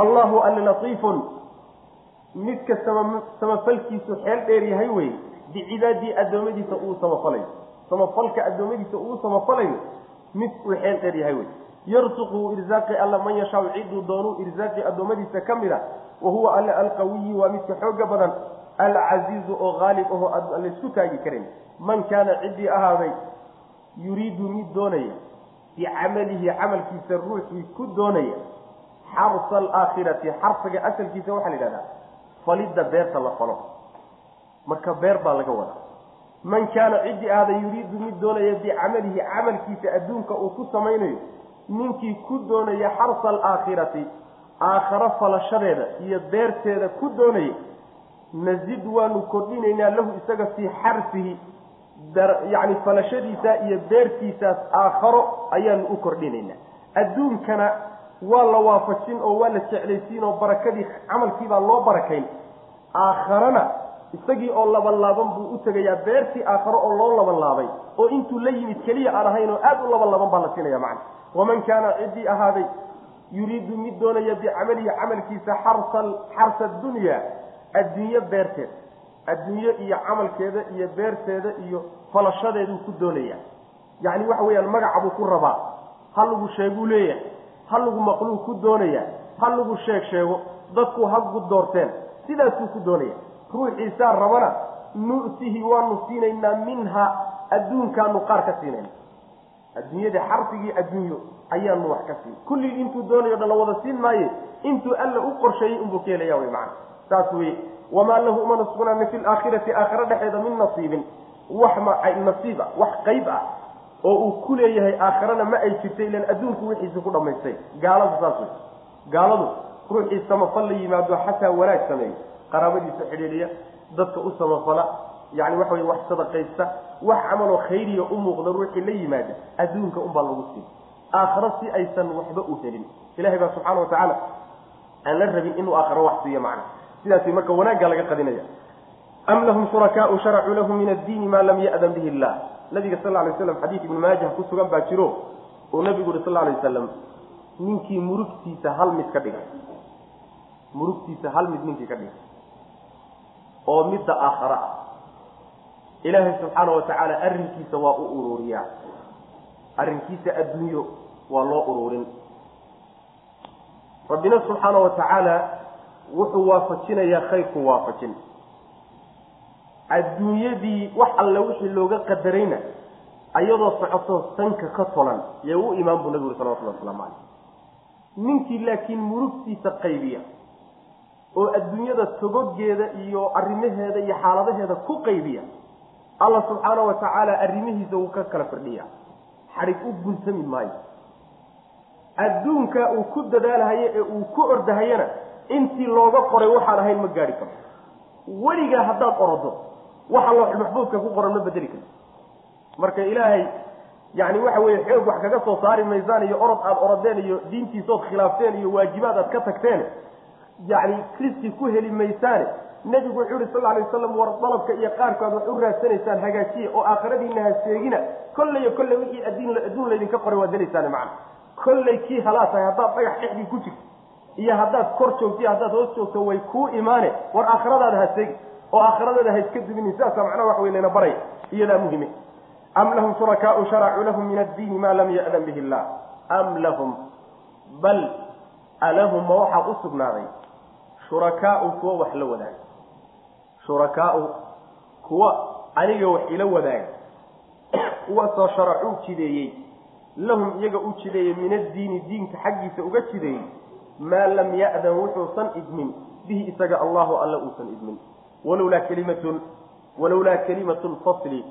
allahu alla latiifun midka sama samafalkiisu xeel dheer yahay wey bicibaadii addoommadiisa uu samafalayo. Samafalka addoommadiisa uu samafalayo mid uu xeel dheer yahay wey yarsuqu irsaaqi alla man yashaau ciduu doonuu irsaaqi addoommadiisa ka mid a wa huwa alle alqawiyi waa midka xooga badan alcasiizu oo haalib aho laysku taagi karin. Man kaana ciddii ahaaday yuriidu mid doonaya bicamalihi camalkiisa ruuxii ku doonaya xarsa alaakhirati xarsiga asalkiisa waxaa la yidhahdaa falidda beerta la falo. Marka beer baa laga wadaa. Man kaana ciddii ahaaday yuriidu mid doonaya bicamalihi camalkiisa adduunka uu ku samaynayo ninkii ku doonaya xarsa alaakhirati aakharo falashadeeda iyo beerteeda ku doonaya nazid waanu kordhinaynaa lahu isaga fii xarsihi yacni falashadiisa iyo beertiisaas aakharo ayaanu u kordhinaynaa. Adduunkana waa la waafajin oo waa la jeclaysiin oo barakadii camalkiibaa loo barakayn. Aakharana isagii oo labanlaaban buu u tegayaa beertii aakharo oo loo labanlaabay oo intuu la yimid keliya aan ahayn oo aada u labanlaaban baa la siinaya macna. Waman kaana ciddii ahaaday yuriidu mid doonaya bicamalihi camalkiisa xarsa dunya adduunyo beerteed. Adduunyo iyo camalkeeda iyo beerteeda iyo falashadeeduu ku doonaya. Yacni waxa weeyaan magaca buu ku rabaa. Ha lagu sheeguu leeyahay ha lagu maqluu ku doonaya ha lagu sheeg sheego dadku hagu doorteen. Sidaasuu ku doonaya ruuxiisaa rabana nu'tihi waanu siinaynaa minha adduunkaanu qaar ka siinayna adduunyada xarfigii adduunyo ayaanu wax ka siin. Kullii intuu doonayo dhan la wada siin maaye intuu alla u qorsheeyey unbuu ka helaya wy macana saas weye wamaa lahu umana sugnaanin fi laakhirati aakhiro dhexeeda min nasiibin. Wax nasiiba wax qayb ah oo uu ku leeyahay aakhirana ma ay jirtay ilan adduunku wixiisi ku dhamaystay gaaladu saas wey gaaladu ruuxii samafal la yimaado xataa wanaag sameeyo qaraabadiisa xidhiidhiya dadka u samafala yani waxa wey wax sadaqaysta wax camaloo khayriya u muuqda ruuxii la yimaada adduunka unbaa lagu siin aakhiro si aysan waxba u helin. Ilahay baa subxaana wa tacaala aan la rabin inuu aakhiro wax siiyo macna. Sidaas marka wanaagga laga qadinaya. Am lahum shurakaau sharacuu lahum min addiini maa lam ya'dan bihi illah nabiga sal lay slam xadiid ibnu maajah ku sugan baa jiro oo nabigu uri sal lay wasalam ninkii murugtiisa hal mid ka dhigay. Murugtiisa hal mid ninkii ka dhigay oo midda aakhara. Ah ilaahay subxaana wa tacaala arrinkiisa waa u ururiyaa. Arrinkiisa adduunyo waa loo ururin. Rabbina subxaana wa tacaala wuxuu waafajinayaa khayrku waafajin. Adduunyadii wax alle wixii looga qadarayna ayadoo socoto sanka ka tolan yee u imaan buu nabigu uri salawatullah waslamu caleyh ninkii laakiin murugtiisa qaybiya oo adduunyada togogeeda iyo arrimaheeda iyo xaaladaheeda ku qaybiya alla subxaana wa tacaala arrimihiisa wuu ka kala firdhiya. Xadhig u guntami maayo. Adduunka uu ku dadaalahayo ee uu ku ordahayana intii looga qoray waxaan ahayn ma gaadhi karo. Weligaa haddaad orodo waxa looxul maxbuudka ku qoran ma bedeli karto marka ilaahay yani waxa weeye xoog wax kaga soo saari maysaan iyo orod aada orodeen iyo diintiisood khilaafteen iyo waajibaad aad ka tagteen yani kristi ku heli maysaane. Nebigu wuxuu yihi sal alay waslam war dalabka iyo qaarkood wax u raadsanaysaan hagaajiya oo aakhiradiina ha seegina. Kolley kolley wixii adduun laydinka qoray waad helaysaan macna. Kolley kii halaa tahay haddaad dhagax dhexdii ku jirto iyo haddaad kor joogto haddaad hoos joogto way kuu imaane. War aakhiradaada ha seegi oo aakhiradaada ha iska dubinin sidaasa macnaha wax wey layna baraya iyadaa muhime. Am lahum shurakaau sharacuu lahum min addiini maa lam ya'dan bihi illah am lahum bal alahum ma waxaa u sugnaaday shurakaau kuwo wax la wadaaga. Shurakaau kuwa aniga wax ila wadaaga. Kuwaasoo sharacuu jideeyey. Lahum iyaga u jideeyey min addiini diinka xaggiisa uga jideeyey. Maa lam ya'dan wuxuusan idmin. Bihi isaga allahu alla uusan idmin. Walowlaa kelimatun walowlaa kelimatu lfasli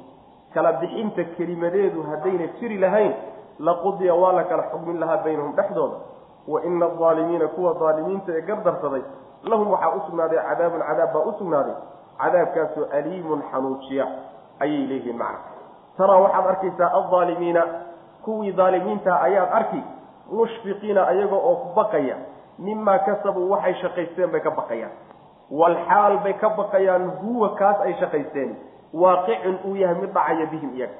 kala bixinta kelimadeedu haddayna jiri lahayn laqudiya waa la kala xugmin lahaa baynahum dhexdooda. Wa ina aldaalimiina kuwa daalimiinta ee gardarsaday lahum waxaa u sugnaaday cadaabun cadaab baa u sugnaaday cadaabkaasoo aliimun xanuujiya ayay leeyihiin macna. Taraa waxaad arkaysaa aldaalimiina kuwii daalimiinta ayaad arki mushfiqiina ayaga oo baqaya mimaa kasabuu waxay shaqaysteen bay ka baqayaan. Walxaal bay ka baqayaan huwa kaas ay shaqaysteen. Waaqicun uu yahay mid dhacaya bihim iyaga.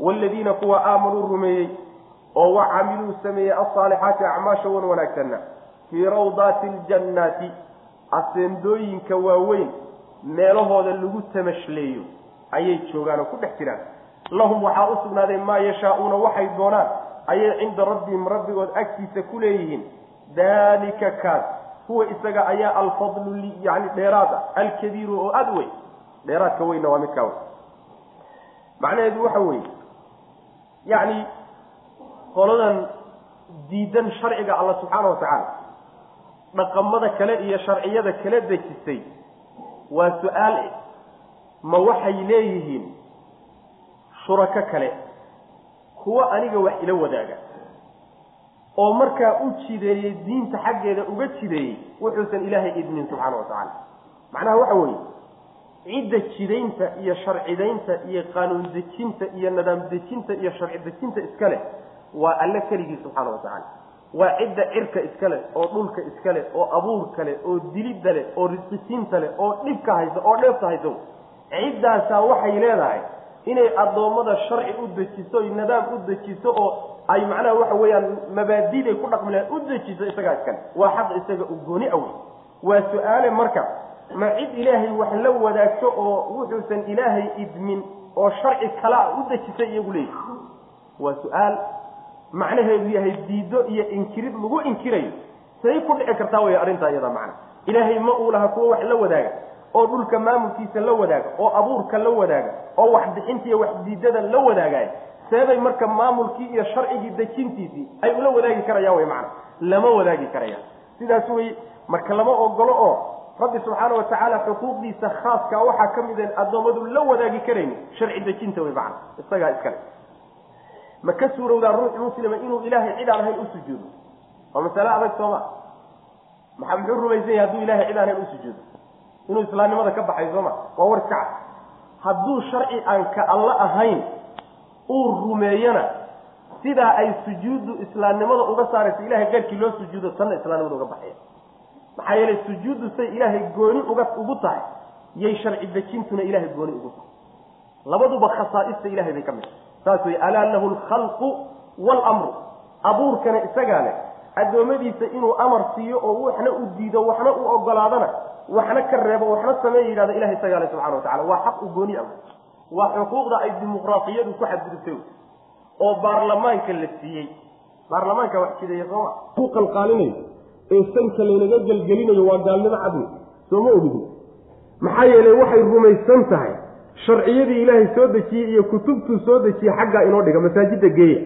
Waaladiina kuwa aamanuu rumeeyey oo wa camiluu sameeyey alsaalixaati acmaasha wan wanaagsanna fii rawdaati aljannaati aseendooyinka waaweyn meelahooda lagu tamashleeyo ayay joogaan oo ku dhex jiraan. Lahum waxaa u sugnaaday maa yashaauuna waxay doonaan ayay cinda rabbihim rabbigood agtiisa ku leeyihiin. Daalika kaas huwa isaga ayaa alfadlu yani dheeraad ah alkabiiru oo aada weyn. Dheeraadka weynna waa midkaa wey macnaheedu waxa weeye yacni qoladan diidan sharciga alla subxaana wa tacaala dhaqamada kale iyo sharciyada kala dejisay waa su'aal ma waxay leeyihiin shurako kale? Kuwa aniga wax ila wadaaga. Oo markaa u jideeyey diinta xaggeeda uga jideeyey wuxuusan ilaahay idmin subxaana wa tacaala. Macnaha waxa weeye cidda jidaynta iyo sharcidaynta iyo qaanuun dejinta iyo nidaam dejinta iyo sharci dejinta iska leh waa alle keligii subxaana wa tacaala waa cidda cirka iska leh oo dhulka iska leh oo abuurka leh oo dilidda leh oo risqisiinta leh oo dhibka haysa oo dheefta haysa ciddaasaa waxay leedahay inay addoommada sharci u dejiso nidaam u dejiso oo ay macnaha waxa weeyaan mabaadiday ku dhaqmi lahayn u dejiso isagaa iskale. Waa xaq isaga u gooni awey waa su'aale marka ma cid ilaahay wax la wadaagto oo wuxuusan ilaahay idmin oo sharci kalaa u dejisay iyagu leeyihi waa su'aal macnaheedu yahay diido iyo inkirid lagu inkirayo. Say ku dhici kartaa wey arrintaa iyada macna. Ilaahay ma uu laha kuwo wax la wadaaga oo dhulka maamulkiisa la wadaaga oo abuurka la wadaaga oo waxbixinta iyo waxdiidada la wadaagaya seebay marka maamulkii iyo sharcigii dejintiisii ay ula wadaagi karayaan wey macna. Lama wadaagi karayaan. Sidaas wey marka lama ogolo oo rabbi subxaana watacaala xuquuqdiisa khaaska waxaa ka mid a addoommadu la wadaagi karayni sharci dejinta wey macna. Isagaa iskale ma ka suurowdaa ruux muslima inuu ilaahay cid aan ahayn u sujuudo? Waa masale adag sooma. Maxaa muxuu rumaysan yahay hadduu ilahay cid aan ahayn u sujuudo? Inuu islaamnimada ka baxay sooma? Waa war iska cad. Hadduu sharci aan ka alla ahayn uu rumeeyana sidaa ay sujuuddu islaamnimada uga saarayso ilahay garkii loo sujuudo tanna islaamnimada uga baxaya maxaa yeelay sujuuddu say ilaahay gooni uga ugu tahay yay sharci dejintuna ilahay gooni ugu tahay. Labaduba khasaaista ilahay bay ka mid tahay saas wey alaa lahu alkhalqu waalamru abuurkana isagaa leh addoommadiisa inuu amar siiyo oo waxna u diido waxna u ogolaadana waxna ka reebo waxna sameeya yidhahdo ilahay isagaa leh subxana watacala waa xaq u gooni ah. Waa xuquuqda ay dimuqraaqiyadu ku xadgudubtay oo baarlamaanka la siiyey. Baarlamaanka wax jideeya sooma ku qalqaalinayo. Ee sanka laynaga gelgelinayo waa gaalnimo cadmi sooma ogidi maxaa yeelay waxay rumaysan tahay sharciyadii ilaahay soo dejiyey iyo kutubtuu soo dejiyey xaggaa inoo dhiga masaajidda geeya.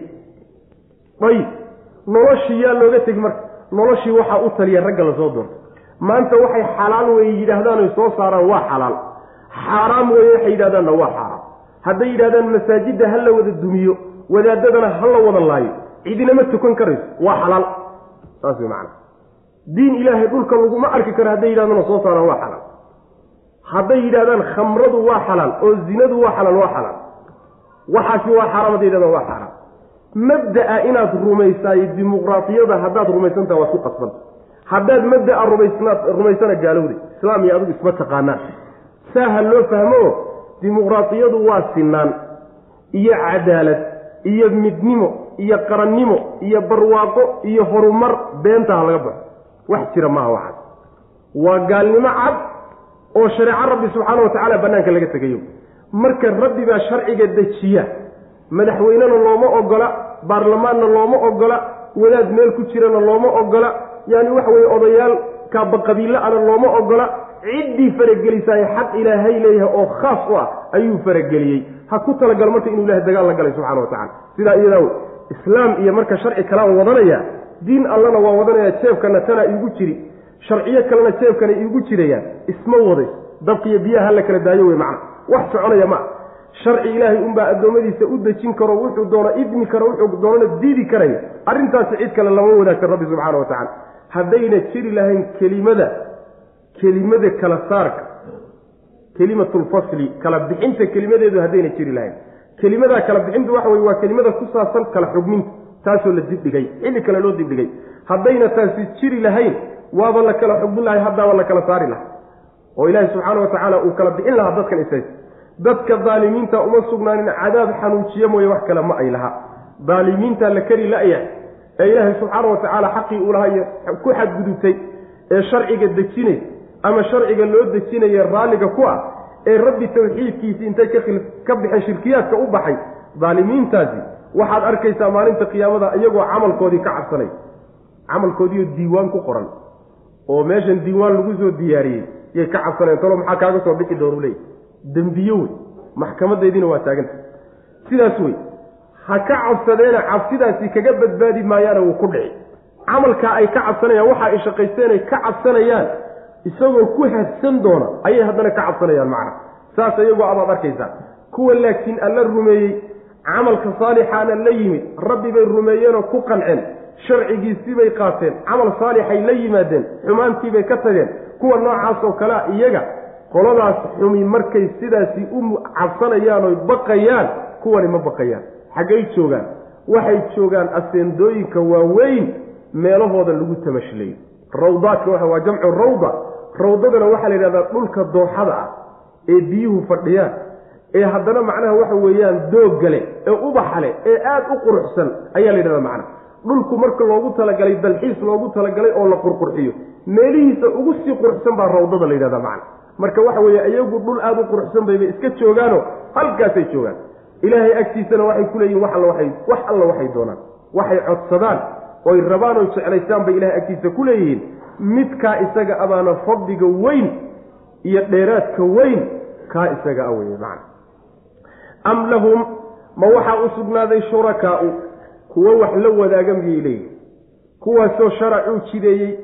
Ayib noloshii yaa looga tegi marka. Noloshii waxaa u taliya ragga la soo doorto. Maanta waxay xalaal weye yidhaahdaan oy soo saaraan waa xalaal. Xaaraam weye waxay yidhahdaanna waa xaaraam. Hadday yidhahdaan masaajidda ha la wada dumiyo wadaadadana ha la wada laayo cidinama tukan karayso waa xalaal. Saas wey macana diin ilaahay dhulka laguma arki karo hadday yidhahdana soo saaraan waa xalaal hadday yidhahdaan khamradu waa xalaal oo zinadu waa xalaal waa xalaal waxaasi waa xaaraam hadday yidhahdaan waa xaaraam. Mabda'a inaad rumaysaayo dimuqraatiyada haddaad rumaysantaha waad ku qasbanta haddaad mabda'a rumaysana gaalowday. Islaam iyo adigu isma taqaanaan. Saa ha loo fahmo dimuqraatiyadu waa sinaan iyo cadaalad iyo midnimo iyo qarannimo iyo barwaaqo iyo horumar beentaha laga baxo wax jira maaha waxaas. Waa gaalnimo cad oo shareeco rabbi subxaana wa tacaala bannaanka laga tegayo. Marka rabbi baa sharciga dejiya. Madaxweynena looma ogola baarlamaanna looma ogola wadaad meel ku jirana looma ogola yaani waxa weye odayaal kaabaqabiille ana looma ogola. Ciddii faragelisaay xaq ilaahay leeyahay oo khaas u ah ayuu farageliyey. Ha ku talagalo marka inuu ilahay dagaal la galay subxana wa tacala sidaa iyadaa wey islaam iyo marka sharci kalaan wadanaya diin allana waa wadanaya jeebkana tanaa iigu jiri sharciyo kalena jeebkana iigu jirayaan isma waday dabka iyo biyaha hala kala daayo wey macna wax soconaya ma sharci ilaahay unbaa addoommadiisa u dejin karo wuxuu doono idmi karo wuxuu doonana diidi karaya arrintaasi cid kale lama wadaagsan rabbi subxaana wa tacala haddayna jiri lahayn kelimada kelimada kala saarka kelimatulfasli kala bixinta kelimadeedu haddayna jiri lahayn. Kelimadaa kala bixintu waxa weye waa kelimada ku saabsan kala xugminta taasoo la dibdhigay xilli kale loo dibdhigay haddayna taasi jiri lahayn waaba la kala xugmin lahay haddaaba la kala saari laha oo ilaahi subxaana wa tacaala uu kala bixin lahaa dadkan isays. Dadka daalimiinta uma sugnaanin cadaab xanuujiye mooye wax kale ma ay laha daalimiinta la keri la-ya ee ilaahay subxaana wa tacaala xaqii uu lahay ku xadgudubtay ee sharciga dejinay ama sharciga loo dejinaya raalliga ku ah ee rabbi tawxiidkiisi intay ka baxeen shirkiyaadka u baxay. Daalimiintaasi waxaad arkaysaa maalinta qiyaamada iyagoo camalkoodii ka cabsanay. Camalkoodiioo diiwaan ku qoran oo meeshan diiwaan lagu soo diyaariyey yay ka cabsaneen talo maxaa kaaga soo bixi doonu leey dembiyo wey maxkamadeediina waa taaganta sidaas wey ha ka cabsadeena cabsidaasi kaga badbaadi maayaana wuu ku dhici camalkaa ay ka cabsanayaan waxa ay shaqaysteenay ka cabsanayaan isagoo ku hadsan doona ayay haddana ka cabsanayaan macna. Saas iyagoo abaad arkaysaa. Kuwa laakiin alla rumeeyey camalka saalixaana la yimid rabbi bay rumeeyeenoo ku qanceen sharcigiisibay qaateen camal saalixay la yimaadeen xumaantiibay ka tageen kuwa noocaas oo kalea iyaga qoladaas xumi markay sidaasi u cabsanayaan oy baqayaan kuwani ma baqayaan. Xaggay joogaan waxay joogaan aseendooyinka waaweyn meelahooda lagu tamashlayo rawdaadka waa jamcu rawda. Rawdadana waxaa la yidhahdaa dhulka dooxada ah ee biyuhu fadhiyaan ee haddana macnaha waxa weeyaan dooggale ee ubaxale ee aada u quruxsan ayaa la yidhahdaa macnaha dhulku marka loogu talagalay dalxiis loogu talagalay oo la qurqurxiyo. Meelihiisa ugu sii quruxsan baa rawdada la yidhahdaa macna. Marka waxa weeye iyagu dhul aada u quruxsan bayba iska joogaano halkaasay joogaan. Ilaahay agtiisana waxay ku leeyihiin wax alla waxay wax alla waxay doonaan. Waxay codsadaan oy rabaan oy jeclaystaan bay ilahay agtiisa ku leeyihiin. Midkaa isaga abaana fadliga weyn iyo dheeraadka weyn kaa isaga a weye macna. Am lahum ma waxaa u sugnaaday shurakaau kuwo wax la wadaaga miyay leeyihiin kuwaasoo sharacuu jideeyey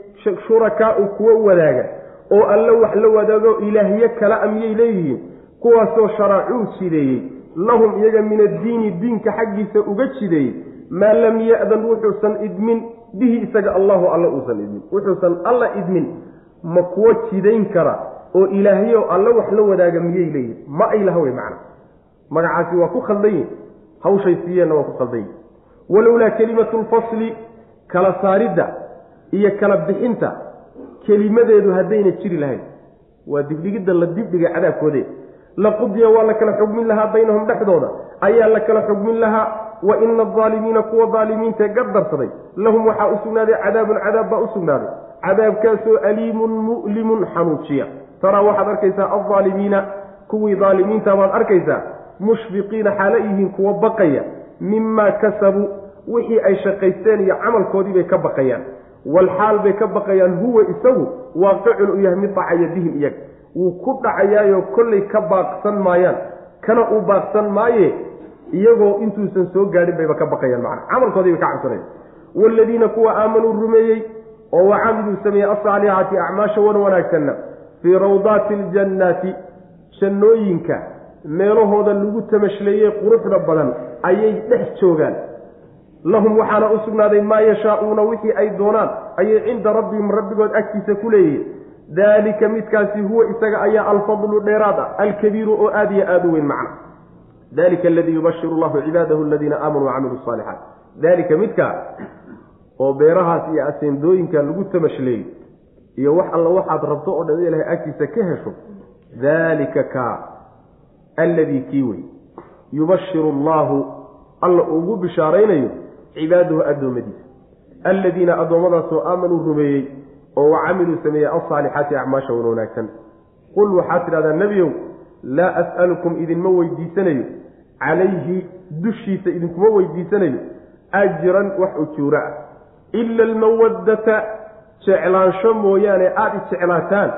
shurakaau kuwo wadaaga oo alle wax la wadaago ilaahye kala a miyay leeyihiin? Kuwaasoo sharacuu jideeyey lahum iyaga min addiini diinka xaggiisa uga jideeyey maa lam ya-dan wuxuusan idmin bihi isaga allahu alla uusan idmin. Wuxuusan alla idmin ma kuwo jidayn kara oo ilaahyo alle wax la wadaaga miyay leeyihiin ma ay laha wey macna. Magacaasi waa ku khaldan yihiin hawshay siiyeenna waa ku khaldan yihiin walowlaa kelimatu lfasli kala saaridda iyo kala bixinta kelimadeedu haddayna jiri lahayn. Waa dibdhigidda la dibdhiga cadaabkoode laqudiya waa la kala xugmin lahaa baynahum dhexdooda. Ayaa la kala xugmin lahaa wa ina adaalimiina kuwa daalimiintae gardarsaday lahum waxaa u sugnaaday cadaabun cadaab baa u sugnaaday. Cadaabkaasoo aliimun mu'limun xanuujiya taraa waxaad arkaysaa aldaalimiina kuwii daalimiinta baad arkaysaa mushfiqiina xaalo yihiin kuwa baqaya mimaa kasabuu wixii ay shaqaysteen iyo camalkoodii bay ka baqayaan. Walxaal bay ka baqayaan huwa isagu waaqicun u yahay mid dhacaya bihim iyaga. Wuu ku dhacayaayo kollay ka baaqsan maayaan. Kana uu baaqsan maaye iyagoo intuusan soo gaadhin bayba ka baqayaan macana camalkoodii bay ka cabsanayaan. Waaladiina kuwa aamanuu rumeeyey oo wacamiluu sameeyey asaalixaati acmaasha wan wanaagsanna fii rawdaati aljannaati jannooyinka meelahooda lagu tamashleeyey quruxda badan ayay dhex joogaan. Lahum waxaana u sugnaaday maa yashaauuna wixii ay doonaan ayay cinda rabbihim rabbigood agtiisa ku leeyihiin. Daalika midkaasi huwa isaga ayaa alfadlu dheeraad ah alkabiiru oo aad iyo aada u weyn macna. Dalika aladii yubashiru llahu cibaadahu aladiina aamanuu wacamiluu saalixaat. Daalika midkaa oo beerahaas iyo aseendooyinka lagu tamashleeyey iyo wax alla waxaad rabto oo dhan ilahay agtiisa ka hesho daalika kaa alladii kii wey yubashiru allaahu alla ugu bishaaraynayo cibaadahu addoommadiisa. Alladiina addoommadaasoo aamanuu rumeeyey oo wacamiluu sameeyey alsaalixaati acmaasha wan wanaagsan. Qul waxaad tidhahdaa nebiyow laa as'alukum idinma weydiisanayo. Calayhi dushiisa idinkuma weydiisanayo. Ajran wax ujuura ah. Ila almawaddata jeclaansho mooyaane aada i jeclaataan.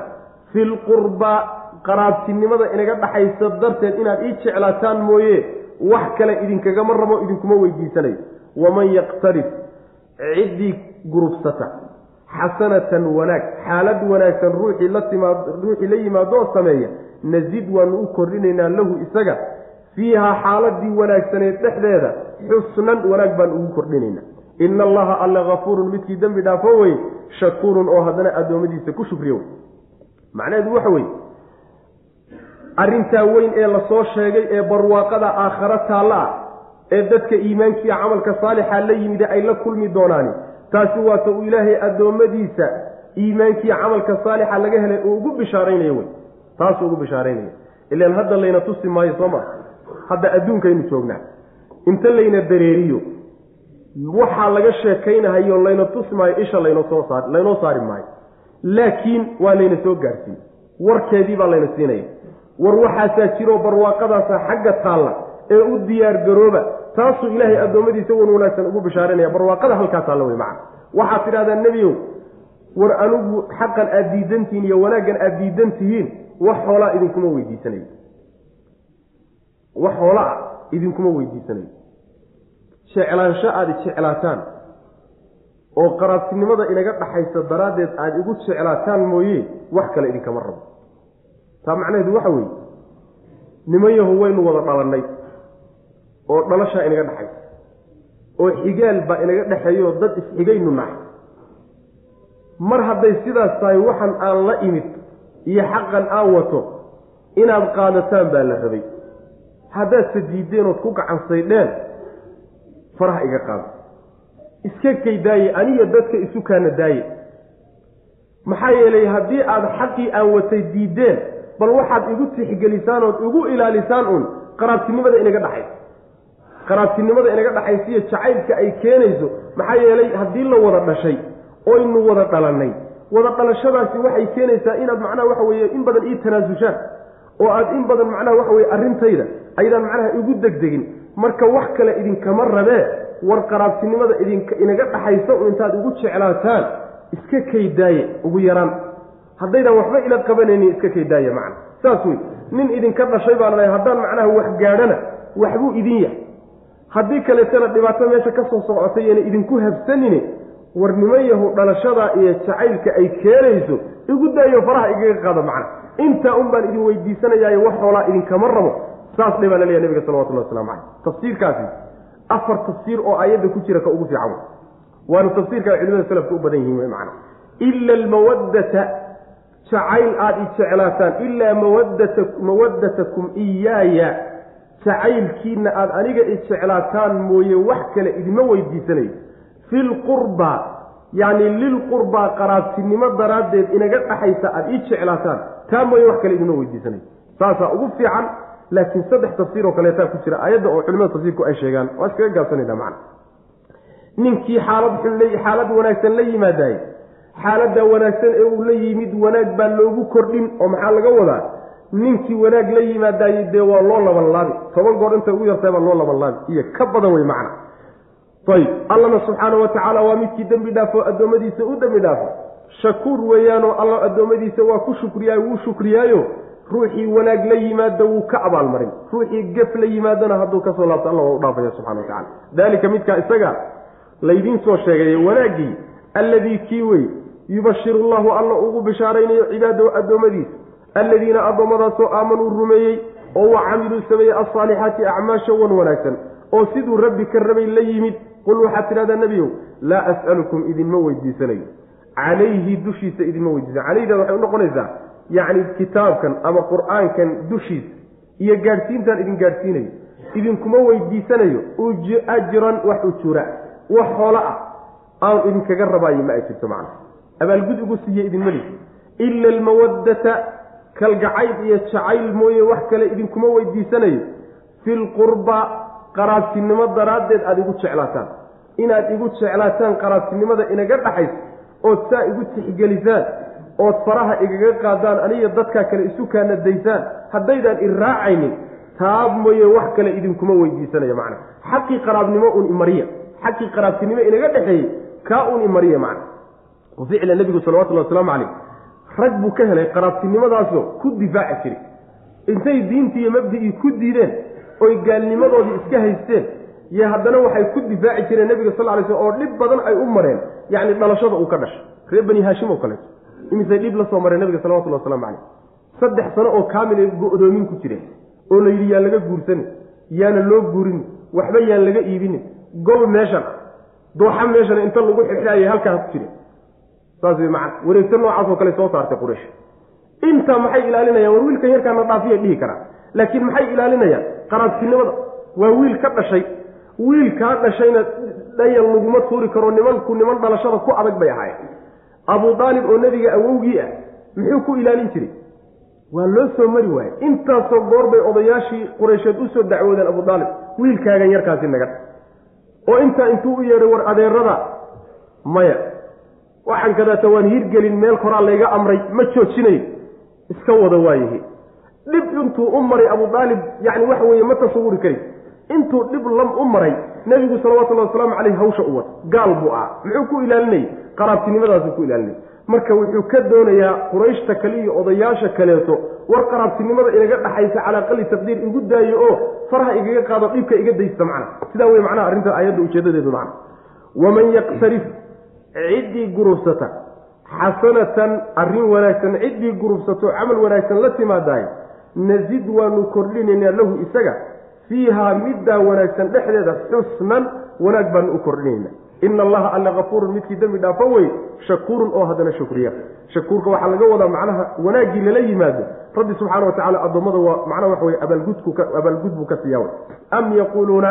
Fi lqurbaa qaraabtinimada inaga dhaxaysa darteed inaad ii jeclaataan mooye wax kale idinkagama rabo idinkuma weydiisanayo waman yaqtarib ciddii gurubsata xasanatan wanaag xaalad wanaagsan ruuxii la timaad ruuxii la yimaadoo sameeya nazid waanu u kordhinaynaa lahu isaga. Fiihaa xaaladii wanaagsaneed dhexdeeda xusnan wanaag baan ugu kordhinaynaa. Ina allaha alla kafuurun midkii dembi dhaafo weye shakuurun oo haddana addoommadiisa ku shukriya wey macnaheedu waxa weeye arrintaa weyn ee la soo sheegay ee barwaaqada aakharo taalla ah ee dadka iimaankiiya camalka saalixa la yimide ay la kulmi doonaani. Taasi waata uu ilaahay addoommadiisa iimaankiiya camalka saalixa laga helay uu ugu bishaaraynaya wey. Taasuu ugu bishaaraynaya ilaan hadda layna tusi maayo soo maa hadda adduunkaynu joognaa inta layna dareeriyo waxaa laga sheekaynahayo layna tusi maayo isha laynoo soo laynoo saari maayo. Laakiin waa layna soo gaarsiin warkeedii baa layna siinaya war waxaasaa jiroo barwaaqadaasa xagga taalla ee u diyaar garooba taasuu ilaahay addoommadiisa wan wanaagsan ugu bishaaranaya. Barwaaqada halkaa taalla wey maca waxaad tidhahdaa nebiyow war anigu xaqan aad diidantihiin iyo wanaaggan aad diidan tihiin wax xoolaa idinkuma weydiisanayo wax hoola ah idinkuma weydiisanayo jeclaansho aada jeclaataan oo qaraabtinimada inaga dhaxaysa daraaddeed aada igu jeclaataan mooye wax kale idinkama rabo taa macnaheedu waxa weeye nimanyahu waynu wada dhalannay oo dhalashaa inaga dhexaysa oo xigaal baa inaga dhexeeyo dad isxigaynu nahay. Mar hadday sidaas tahay waxan aan la imid iyo xaqan aan wato inaad qaadataan baa la rabay. Haddaadse diideen ood ku gacansaydheen faraha iga qaado iska kay daaye aniyo dadka isu kaana daaye. Maxaa yeelay haddii aada xaqii aan watay diideen bal waxaad igu tixgelisaan ood igu ilaalisaan uun qaraabtinimada inaga dhaxaysa qaraabtinimada inaga dhaxaysiyo jacaylka ay keenayso maxaa yeelay haddii la wada dhashay oynu wada dhalannay. Wada dhalashadaasi waxay keenaysaa inaad macnaha waxa weeye in badan ii tanaasushaan oo aad in badan macnaha waxa weye arrintayda aydaan macnaha igu degdegin. Marka wax kale idinkama rabee war qaraabtinimada idink inaga dhaxaysa un intaad igu jeclaataan iska kaydaaye ugu yaraan haddaydan waxba ila qabanaynin iska kaydaaye macna. Saas wey nin idinka dhashay baan lehay haddaan macnaha wax gaadhana waxbuu idin yahay. Haddii kaleetana dhibaato meesha ka soo socotay yana idinku habsanine war niman yahu dhalashadaa iyo jacaylka ay keenayso igu daayo faraha igaga qaada macna. Intaa un baan idin weydiisanayaayo wax xoolaa idinkama rabo. Saas dhe baa laleeyahy nabiga salawatullah waslamu caleyh tafsiirkaasi afar tafsiir oo aayadda ku jira ka ugu fiican waana tafsiirka ay culimada salafka u badan yihiin wey macna. Ila almawaddata jacayl aada i jeclaataan ilaa mawaddata mawaddatakum iyaaya. Jacaylkiina aada aniga i jeclaataan mooye wax kale idima weydiisanayo fi lqurba yacni lilqurbaa qaraabtinimo daraaddeed inaga dhaxaysa aada ii jeclaataan taa mooye wax kale idima weydiisanayo saasaa ugu fiican laakiin saddex tafsiir oo kaleetaa ku jira aayadda oo culimada tafsiirku ay sheegaan waa iskaga gaabsanayna macna. Ninkii xaalad xun xaalad wanaagsan la yimaadaay xaaladda wanaagsan ee uu la yimid wanaag baa loogu kordhin oo maxaa laga wadaa? Ninkii wanaag la yimaadaayey dee waa loo labanlaabi. Toban goor intay ugu yartahay baa loo labanlaabi. Iyo ka badan wey macna. Ayb allana subxaanau wa tacaala waa midkii dembi dhaafo addoommadiisa u dembi dhaafo. Shakuur weeyaanoo alla addoommadiisa waa ku shukriyaay wuu shukriyaayo. Ruuxii wanaag la yimaada wuu ka abaalmarin. Ruuxii gef la yimaadana hadduu ka soo laabto alla waa u dhaafaya subxana wa tacala daalika midkaa isaga laydiin soo sheegay wanaaggii alladii kii wey yubashiru llahu alla ugu bishaaraynayo cibaadahu addoommadiisa alladiina addoommadaasoo aamanuu rumeeyey oo wa camiluu sameeyey alsaalixaati acmaasha wan wanaagsan oo siduu rabbi ka rabay la yimid qul waxaad tidhahdaa nebiyow laa as'alukum idinma weydiisanayo. Calayhi dushiisa idinma weydiisana calayhdaad waxay unoqonaysaa yacni kitaabkan ama qur'aankan dushiisa iyo gaadhsiintaan idin gaadhsiinayo. Idinkuma weydiisanayo ajran wax ujura wax xoolo ah aan idinkaga rabaayo ma ay jirto macna abaalgud ugu siiye idinma lih ila almawaddata kalgacayl iyo jacayl mooye wax kale idinkuma weydiisanayo. Fi lqurba qaraabtinimo daraaddeed aada igu jeclaataan. Inaad igu jeclaataan qaraabtinimada inaga dhaxayso ood saa igu tixgelisaan ood faraha igaga qaadaan aniga dadkaa kale isu kaana daysaan haddaydaan i raacaynin taab mooye wax kale idinkuma weydiisanayo macna. Xaqii qaraabnimo un imariya xaqii qaraabtinimo inaga dhexeeyey kaa un imariya macna ficla nebigu salawatullhi wasalaamu caleyh rag buu ka helay qaraabtinimadaasoo ku difaaci jiray intay diintii iyo mabdicii ku diideen oy gaalnimadoodii iska haysteen iyo haddana waxay ku difaaci jireen nebiga sal lay slm oo dhib badan ay u mareen yacni dhalashada uu ka dhashay reer bani haashim oo kaleeto imisay dhib la soo mareen nebiga salawatulli waslamu caleyh saddex sano oo kaamil ay go-doomin ku jireen oo la yidhi yaan laga guursanin yaana loo guurin waxba yaan laga iibinin gob meeshan dooxa meeshana inta lagu xidxidhaayay halkaa ku jireen saas way macana wareegto noocaas oo kale soo saartay quraysh. Intaa maxay ilaalinayaan? War wiilkan yarkaana dhaafiyay dhihi karaa laakiin maxay ilaalinayaan? Qaraabtinimada waa wiil ka dhashay. Wiil kaa dhashayna dhayan laguma tuuri karo nimanku niman dhalashada ku adag bay ahaayeen. Abu aalib oo nebiga awowgii ah muxuu ku ilaalin jiray? Waa loo soo mari waaye intaasoo goor bay odayaashii quraysheed u soo dacwoodeen abu aalib wiilkaagan yarkaasi naga. Oo intaa intuu u yeedhay war adeerada maya waxaan kadaata waan hirgelin meel koraa layga amray ma joojinayo iska wada waayahi dhib intuu u maray abu aalib yani waxa weeye ma tasawuri kari intuu dhib lam u maray nebigu salawatullahi wasalaamu caleyh hawsha u wata gaal buu ah muxuu ku ilaalinayay qaraabtinimadaasuu ku ilaalinayay marka wuxuu ka doonayaa qurayshta kale iyo odayaasha kaleeto war qaraabtinimada inaga dhaxaysa calaa qali taqdiir igu daayo oo faraha igaga qaado dhibka iga daysta macna. Sidaa wey macnaha arrinta aayadda ujeedadeedu macna. Waman yaqtarif ciddii gurubsata xasanatan arrin wanaagsan ciddii gurubsato camal wanaagsan la timaadaay nazid waanu kordhinaynaa lahu isaga fiihaa middaa wanaagsan dhexdeeda xusnan wanaag baanu u kordhinaynaa ina allaha alla kafuurun midkii dembi dhaafo wey shakuurun oo haddana shukriya. Shakuurka waxaa laga wadaa macnaha wanaaggii lala yimaado. Rabbi subxaana wa tacala addoommada waa macnaha waxa weye abaalgud buu ka siiyaa wey. Am yaquuluuna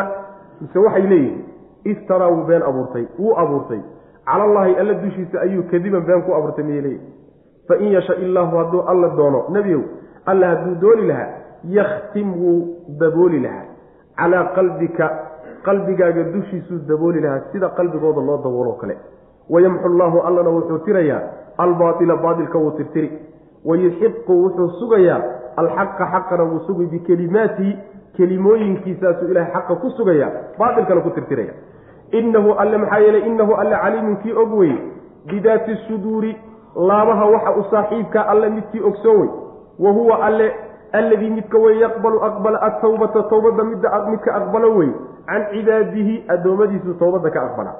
mise waxay leeyihiin iftaraa wuu been abuurtay wuu abuurtay cala allahi alla dushiisa ayuu kadiban been ku abuurtay miyay leeyihiin fain yasha illaahu hadduu alla doono nebiyow alla hadduu dooni lahaa yakhtim wuu dabooli lahaa. Calaa qalbika qalbigaaga dushiisuu dabooli lahaa sida qalbigooda loo dabooloo kale. Wayamxu llaahu allana wuxuu tirayaa albaaila baailka wuu tirtiri. Wayuxiqu wuxuu sugayaa alxaqa xaqana wuu sugi bikelimaatihi kelimooyinkiisaasuu ilahay xaqa ku sugaya baailkana ku tirtiraya inahu alle maxaa yeeley inahu alle caliimun kii og wey bidaati suduuri laabaha waxa u saaxiibka alle midkii ogsoon wey wa huwa alle alladii midka wey yaqbalu aqbala atawbata towbadda midda midka aqbalo wey can cibaadihi addoommadiisu towbadda ka aqbala.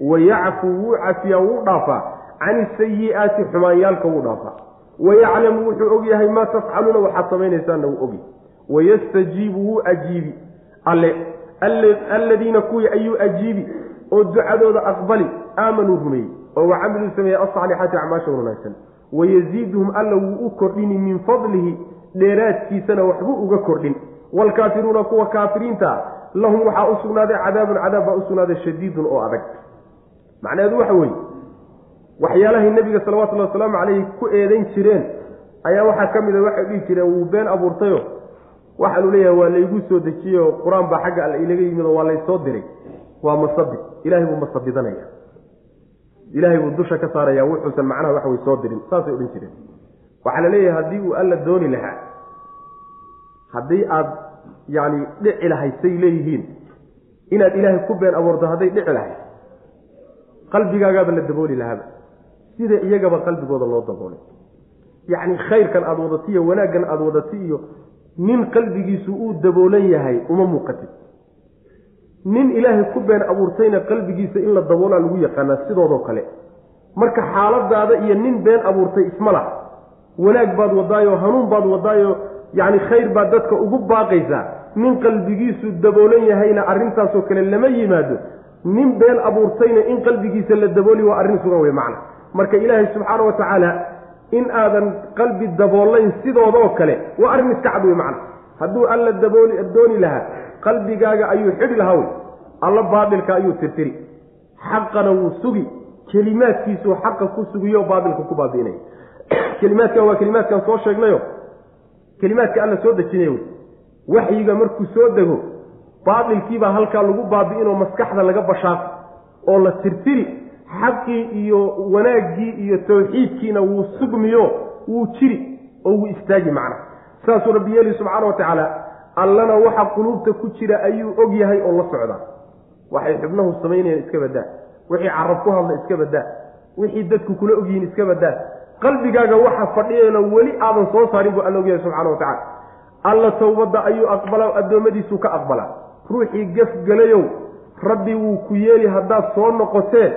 Wayacfu wuu cafiyaa wuu dhaafaa. Can isayi'aati xumaanyaalka wuu dhaafaa. Wayaclamu wuxuu og yahay maa tafcaluuna waxaad samaynaysaanna wuu ogyahy wayastajiibu wuu ajiibi. Alle alladiina kuwii ayuu ajiibi oo ducadooda aqbali aamanuu rumeeyey oo wacamiluu sameeyey alsaalixaati acmaasha wanaagsan. Wayaziiduhum alla wuu u kordhini min fadlihi dheeraadkiisana waxbuu uga kordhin. Waalkaafiruuna kuwa kaafiriinta ah lahum waxaa u sugnaaday cadaabun cadaab baa u sugnaaday shadiidun oo adag. Macnaheedu waxa weeye waxyaalahay nebiga salawatullahi wasalaamu caleyhi ku eedayn jireen ayaa waxaa ka mid a waxay dhihi jireen wuu been abuurtayo waxaanu leeyahay waa laygu soo dejiyeyo qur'aan baa xagga alle ilaga yimid oo waa laysoo diray. Waa masabid ilahay buu masabidanaya ilaahay buu dusha ka saaraya wuxuusan macnaha waxa way soo dirin. Saasay odhan jireen. Waxaa la leeyahay haddii uu alla dooni lahaa haddii aad yacni dhici lahayd say leeyihiin inaad ilaahay ku been abuurto hadday dhici lahayd qalbigaagaaba la dabooli lahaaba. Sida iyagaba qalbigooda loo daboolay. Yacni khayrkan aada wadati iyo wanaaggan aada wadati iyo nin qalbigiisu uu daboolan yahay uma muuqatid. Nin ilaahay ku been abuurtayna qalbigiisa in la daboolaa lagu yaqaanaa sidoodoo kale. Marka xaaladaada iyo nin been abuurtay isma lah wanaag baad wadaayo hanuun baad wadaayo yacni khayr baad dadka ugu baaqaysaa. Nin qalbigiisu daboolan yahayna arrintaasoo kale lama yimaado. Nin been abuurtayna in qalbigiisa la dabooli waa arrin sugan wey macna. Marka ilaahay subxaana wa tacaala in aadan qalbi daboolayn sidoodoo kale waa arrin iska cad wey macna. Hadduu alla dabooli dooni lahaa qalbigaaga ayuu xidhi lahaa wey alla baadilka ayuu tirtiri. Xaqana wuu sugi. Kelimaadkiisuu xaqa ku sugiyo baatilka ku baabi'inaya [clears throat] kelimaadkan waa kelimaadkan soo sheegnayo. Kelimaadka alla soo dejinaya wey waxyiga markuu soo dego baatilkiibaa halkaa lagu baabi'inoo maskaxda laga bashaaqo oo la tirtiri xaqii iyo wanaaggii iyo tawxiidkiina wuu sugmiyo wuu jiri oo wuu istaagi macna. Saasuu rabbi yeeli subxaana wa tacaala allana waxa quluubta ku jira ayuu og yahay oo la socdaa. Waxay xubnahu samaynayaan iska badaa wixii carab ku hadla iska badaa wixii dadku kula ogyihiin iska badaa qalbigaaga waxa fadhiyana weli aadan soo saarin buu alla ogyahay subxana wa tacala alla towbadda ayuu aqbalaa addoommadiisuu ka aqbalaa ruuxii gafgelayow rabbi wuu ku yeeli haddaad soo noqoteen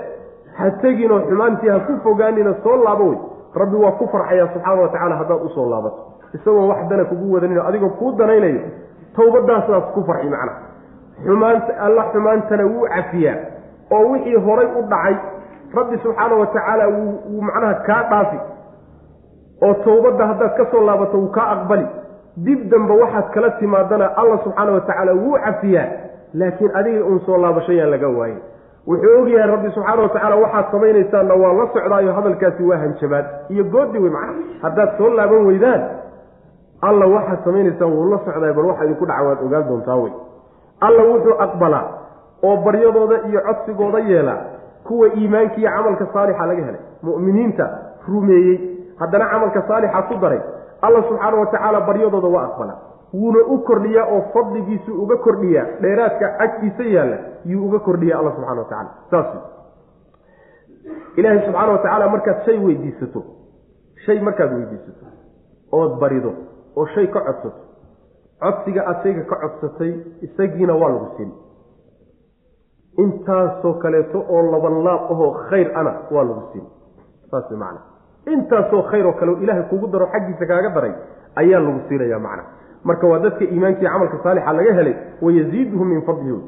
ha teginoo xumaantii ha ku fogaanina soo laabo wey. Rabbi waa ku farxayaa subxaana wa tacala haddaad u soo laabato. Isagoon wax dana kugu wadanin adigoo kuu danaynayo towbadaasaas ku farxi macna. Xumaanta alla xumaantana wuu cafiyaa. Oo wixii horay u dhacay rabbi subxaana wa tacaala wuu macnaha kaa dhaafi. Oo towbadda haddaad ka soo laabato wuu kaa aqbali. Dib dambe waxaad kala timaadana alla subxaana wa tacaala wuu cafiyaa. Laakiin adiga uun soo laabashayaan laga waayey wuxuu og yahay rabbi subxaana wa tacaala waxaad samaynaysaanna waa la socdaayo hadalkaasi waa hanjabaad. Iyo goodi wey macna haddaad soo laaban weydaan alla waxaad samaynaysaan wuu la socdaay bal waxa idinku dhaca waad ogaan doontaa wey. Alla wuxuu aqbalaa oo baryadooda iyo codsigooda yeelaa kuwa iimaanka iyo camalka saalixa laga helay. Mu'miniinta rumeeyey haddana camalka saalixa ku daray alla subxaana wa tacaala baryadooda waa aqbalaa wuuna u kordhiyaa oo fadligiisu uga kordhiyaa dheeraadka agtiisa yaalla yuu uga kordhiyaa alla subxana wa tacala saas ilaahay subxaana wa tacaala markaad shay weydiisato shay markaad weydiisato ood barido oo shay ka codsato codsiga aad shayga ka codsatay isagiina waa lagu siin. Intaasoo kaleeto oo labanlaab ahoo khayr ana waa lagu siin. Saas macana intaasoo khayr oo kale ilaahay kugu daro xaggiisa kaaga daray ayaa lagu siinaya macna marka waa dadka iimaankii camalka saalixa laga helay wayaziiduhum min fadlihi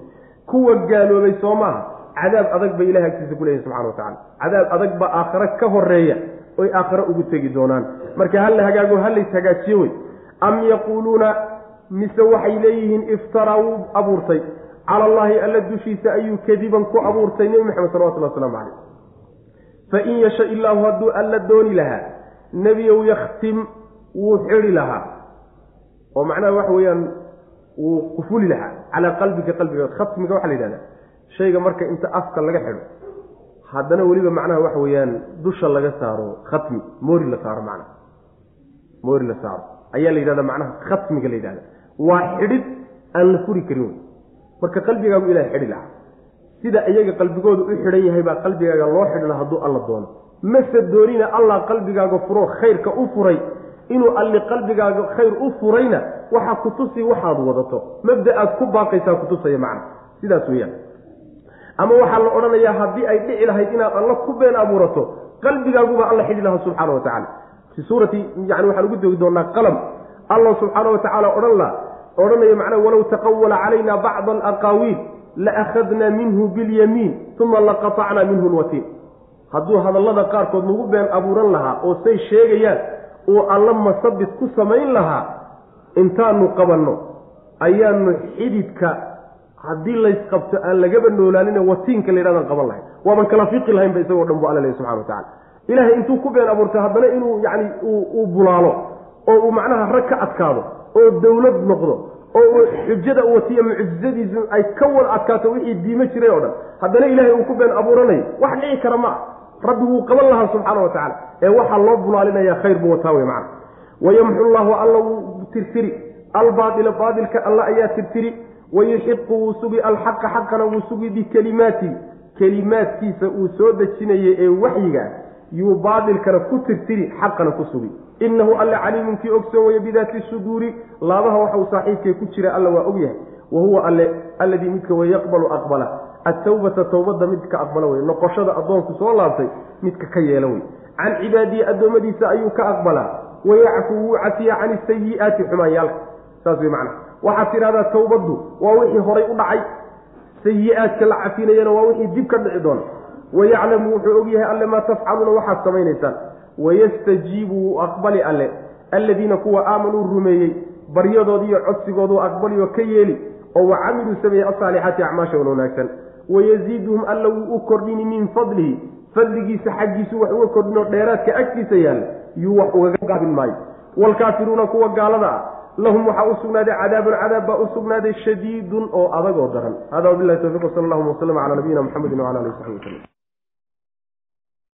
kuwa gaaloobay soo maaha cadaab adag bay ilahay agtiisa ku leeyahy subxana wa tacala cadaab adag baa aakhare ka horreeya oy aakhare ugu tegi doonaan. Marka hala hagaago halays hagaajiye wey. Am yaquuluuna mise waxay leeyihiin iftaraa wuu abuurtay. Cala allaahi alla dushiisa ayuu kadiban ku abuurtay nebi maxamed salawatulli waslamu caleyh fain yasha illaahu hadduu alla dooni lahaa nebiyow yakhtim wuu xidhi lahaa oo macnaha waxa weeyaan wuu qufuli lahaa calaa qalbika qalbiga khatmiga waxaa la yidhahdaa shayga marka inta afka laga xidho haddana weliba macnaha waxa weeyaan dusha laga saaro khatmi moori la saaro macnaha. Moori la saaro. Ayaa la yidhahdaa macnaha khatmiga la yidhahda. Waa xidhid aan la furi karin wey marka qalbigaagu ilahay xidhi lahaa. Sida iyaga qalbigooda u xidhan yahay baa qalbigaaga loo xidhi laha hadduu alla doono. Mase doonina allah qalbigaaga furo khayrka u furay inuu alli qalbigaaga khayr u furayna waxaa kutusi waxaad wadato. Mabda aad ku baaqaysaa kutusaya macna. Sidaas weeyaan. Ama waxaa la odhanayaa haddii ay dhici lahayd inaad alla ku been abuurato qalbigaaguba alla xidhi lahaa subxaana wa tacala fi suurati yani waxaan ugu dogi doonaa qalam. Allah subxaana wa tacaala odhan la odhanaya macnaha walow taqawala calayna bacda alaqaawiil laakhadna minhu bilyamiin uma laqatacna minhu lwatiin hadduu hadallada qaarkood nagu been abuuran lahaa oo say sheegayaan uu alla masabit ku samayn lahaa intaanu qabanno ayaanu xididka haddii laysqabto aan lagaba noolaanin watiinka la yidhahdaan qaban lahayn. Waaban kala fiqi lahaynba isagoo dhan bu alla lehy subxana wa tacala ilahay intuu ku been abuurtay haddana inuu yacni uu bulaalo oo uu macnaha rag ka adkaado oo dawlad noqdo oo xujada watiya mucjizadiisu ay ka wada adkaato wixii diimo jiray oo dhan. Haddana ilaahay uu ku been abuuranayo wax dhici kara ma ah rabbi wuu qaban lahaa subxaana wa tacala ee waxaa loo bulaalinaya khayr buu wataa wey macana wayamxu llahu alla wuu tirtiri. Albaaila baailka alla ayaa tirtiri. Wayuxiqu wuu sugi. Alxaqa xaqana wuu sugi bikelimaati kelimaadkiisa uu soo dejinayay ee waxyiga yuu baailkana ku tirtiri xaqana ku sugi. Inahu alle caliimun kii ogsoon waya bidaati suduuri laabaha waxa uu saaxiibkee ku jira alla waa ogyahay wa huwa alle alladii midka way yaqbalu aqbala atawbata towbadda midka aqbala wey noqoshada addoonku soo laabtay midka ka yeela wey can cibaadihi addoommadiisa ayuu ka aqbalaa. Wayacfu wuu cafiya can isayi'aati xumaanyaalka. Saas wey macnaha. Waxaad tidhahdaa towbaddu waa wixii horay u dhacay. Sayi-aadka la cafinayana waa wixii dib ka dhici doona. Wayaclamu wuxuu ogyahay alle maa tafcaluuna waxaad samaynaysaan. Wayastajiibu wuu aqbali alle. Alladiina kuwa aamanuu rumeeyey baryadoodiiyo codsigooduu aqbali oo ka yeeli. Oo wa camiluu sameeyey asaalixaati acmaasha wanaagsan wayaziiduhum alla wuu u kordhini min fadlihi fadligiisa xaggiisu wax uga kordhinoo dheeraadka agtiisa yaalla yuu wax ugaga gaabin maayo waalkaafiruuna kuwa gaalada ah lahum waxaa u sugnaaday cadaabun cadaab baa u sugnaaday shadiidun oo adag oo daran hada wabilahi towfiq wsala allahuma waslama calaa nabiyina muxamedin wcala alihi wasaxbi waslm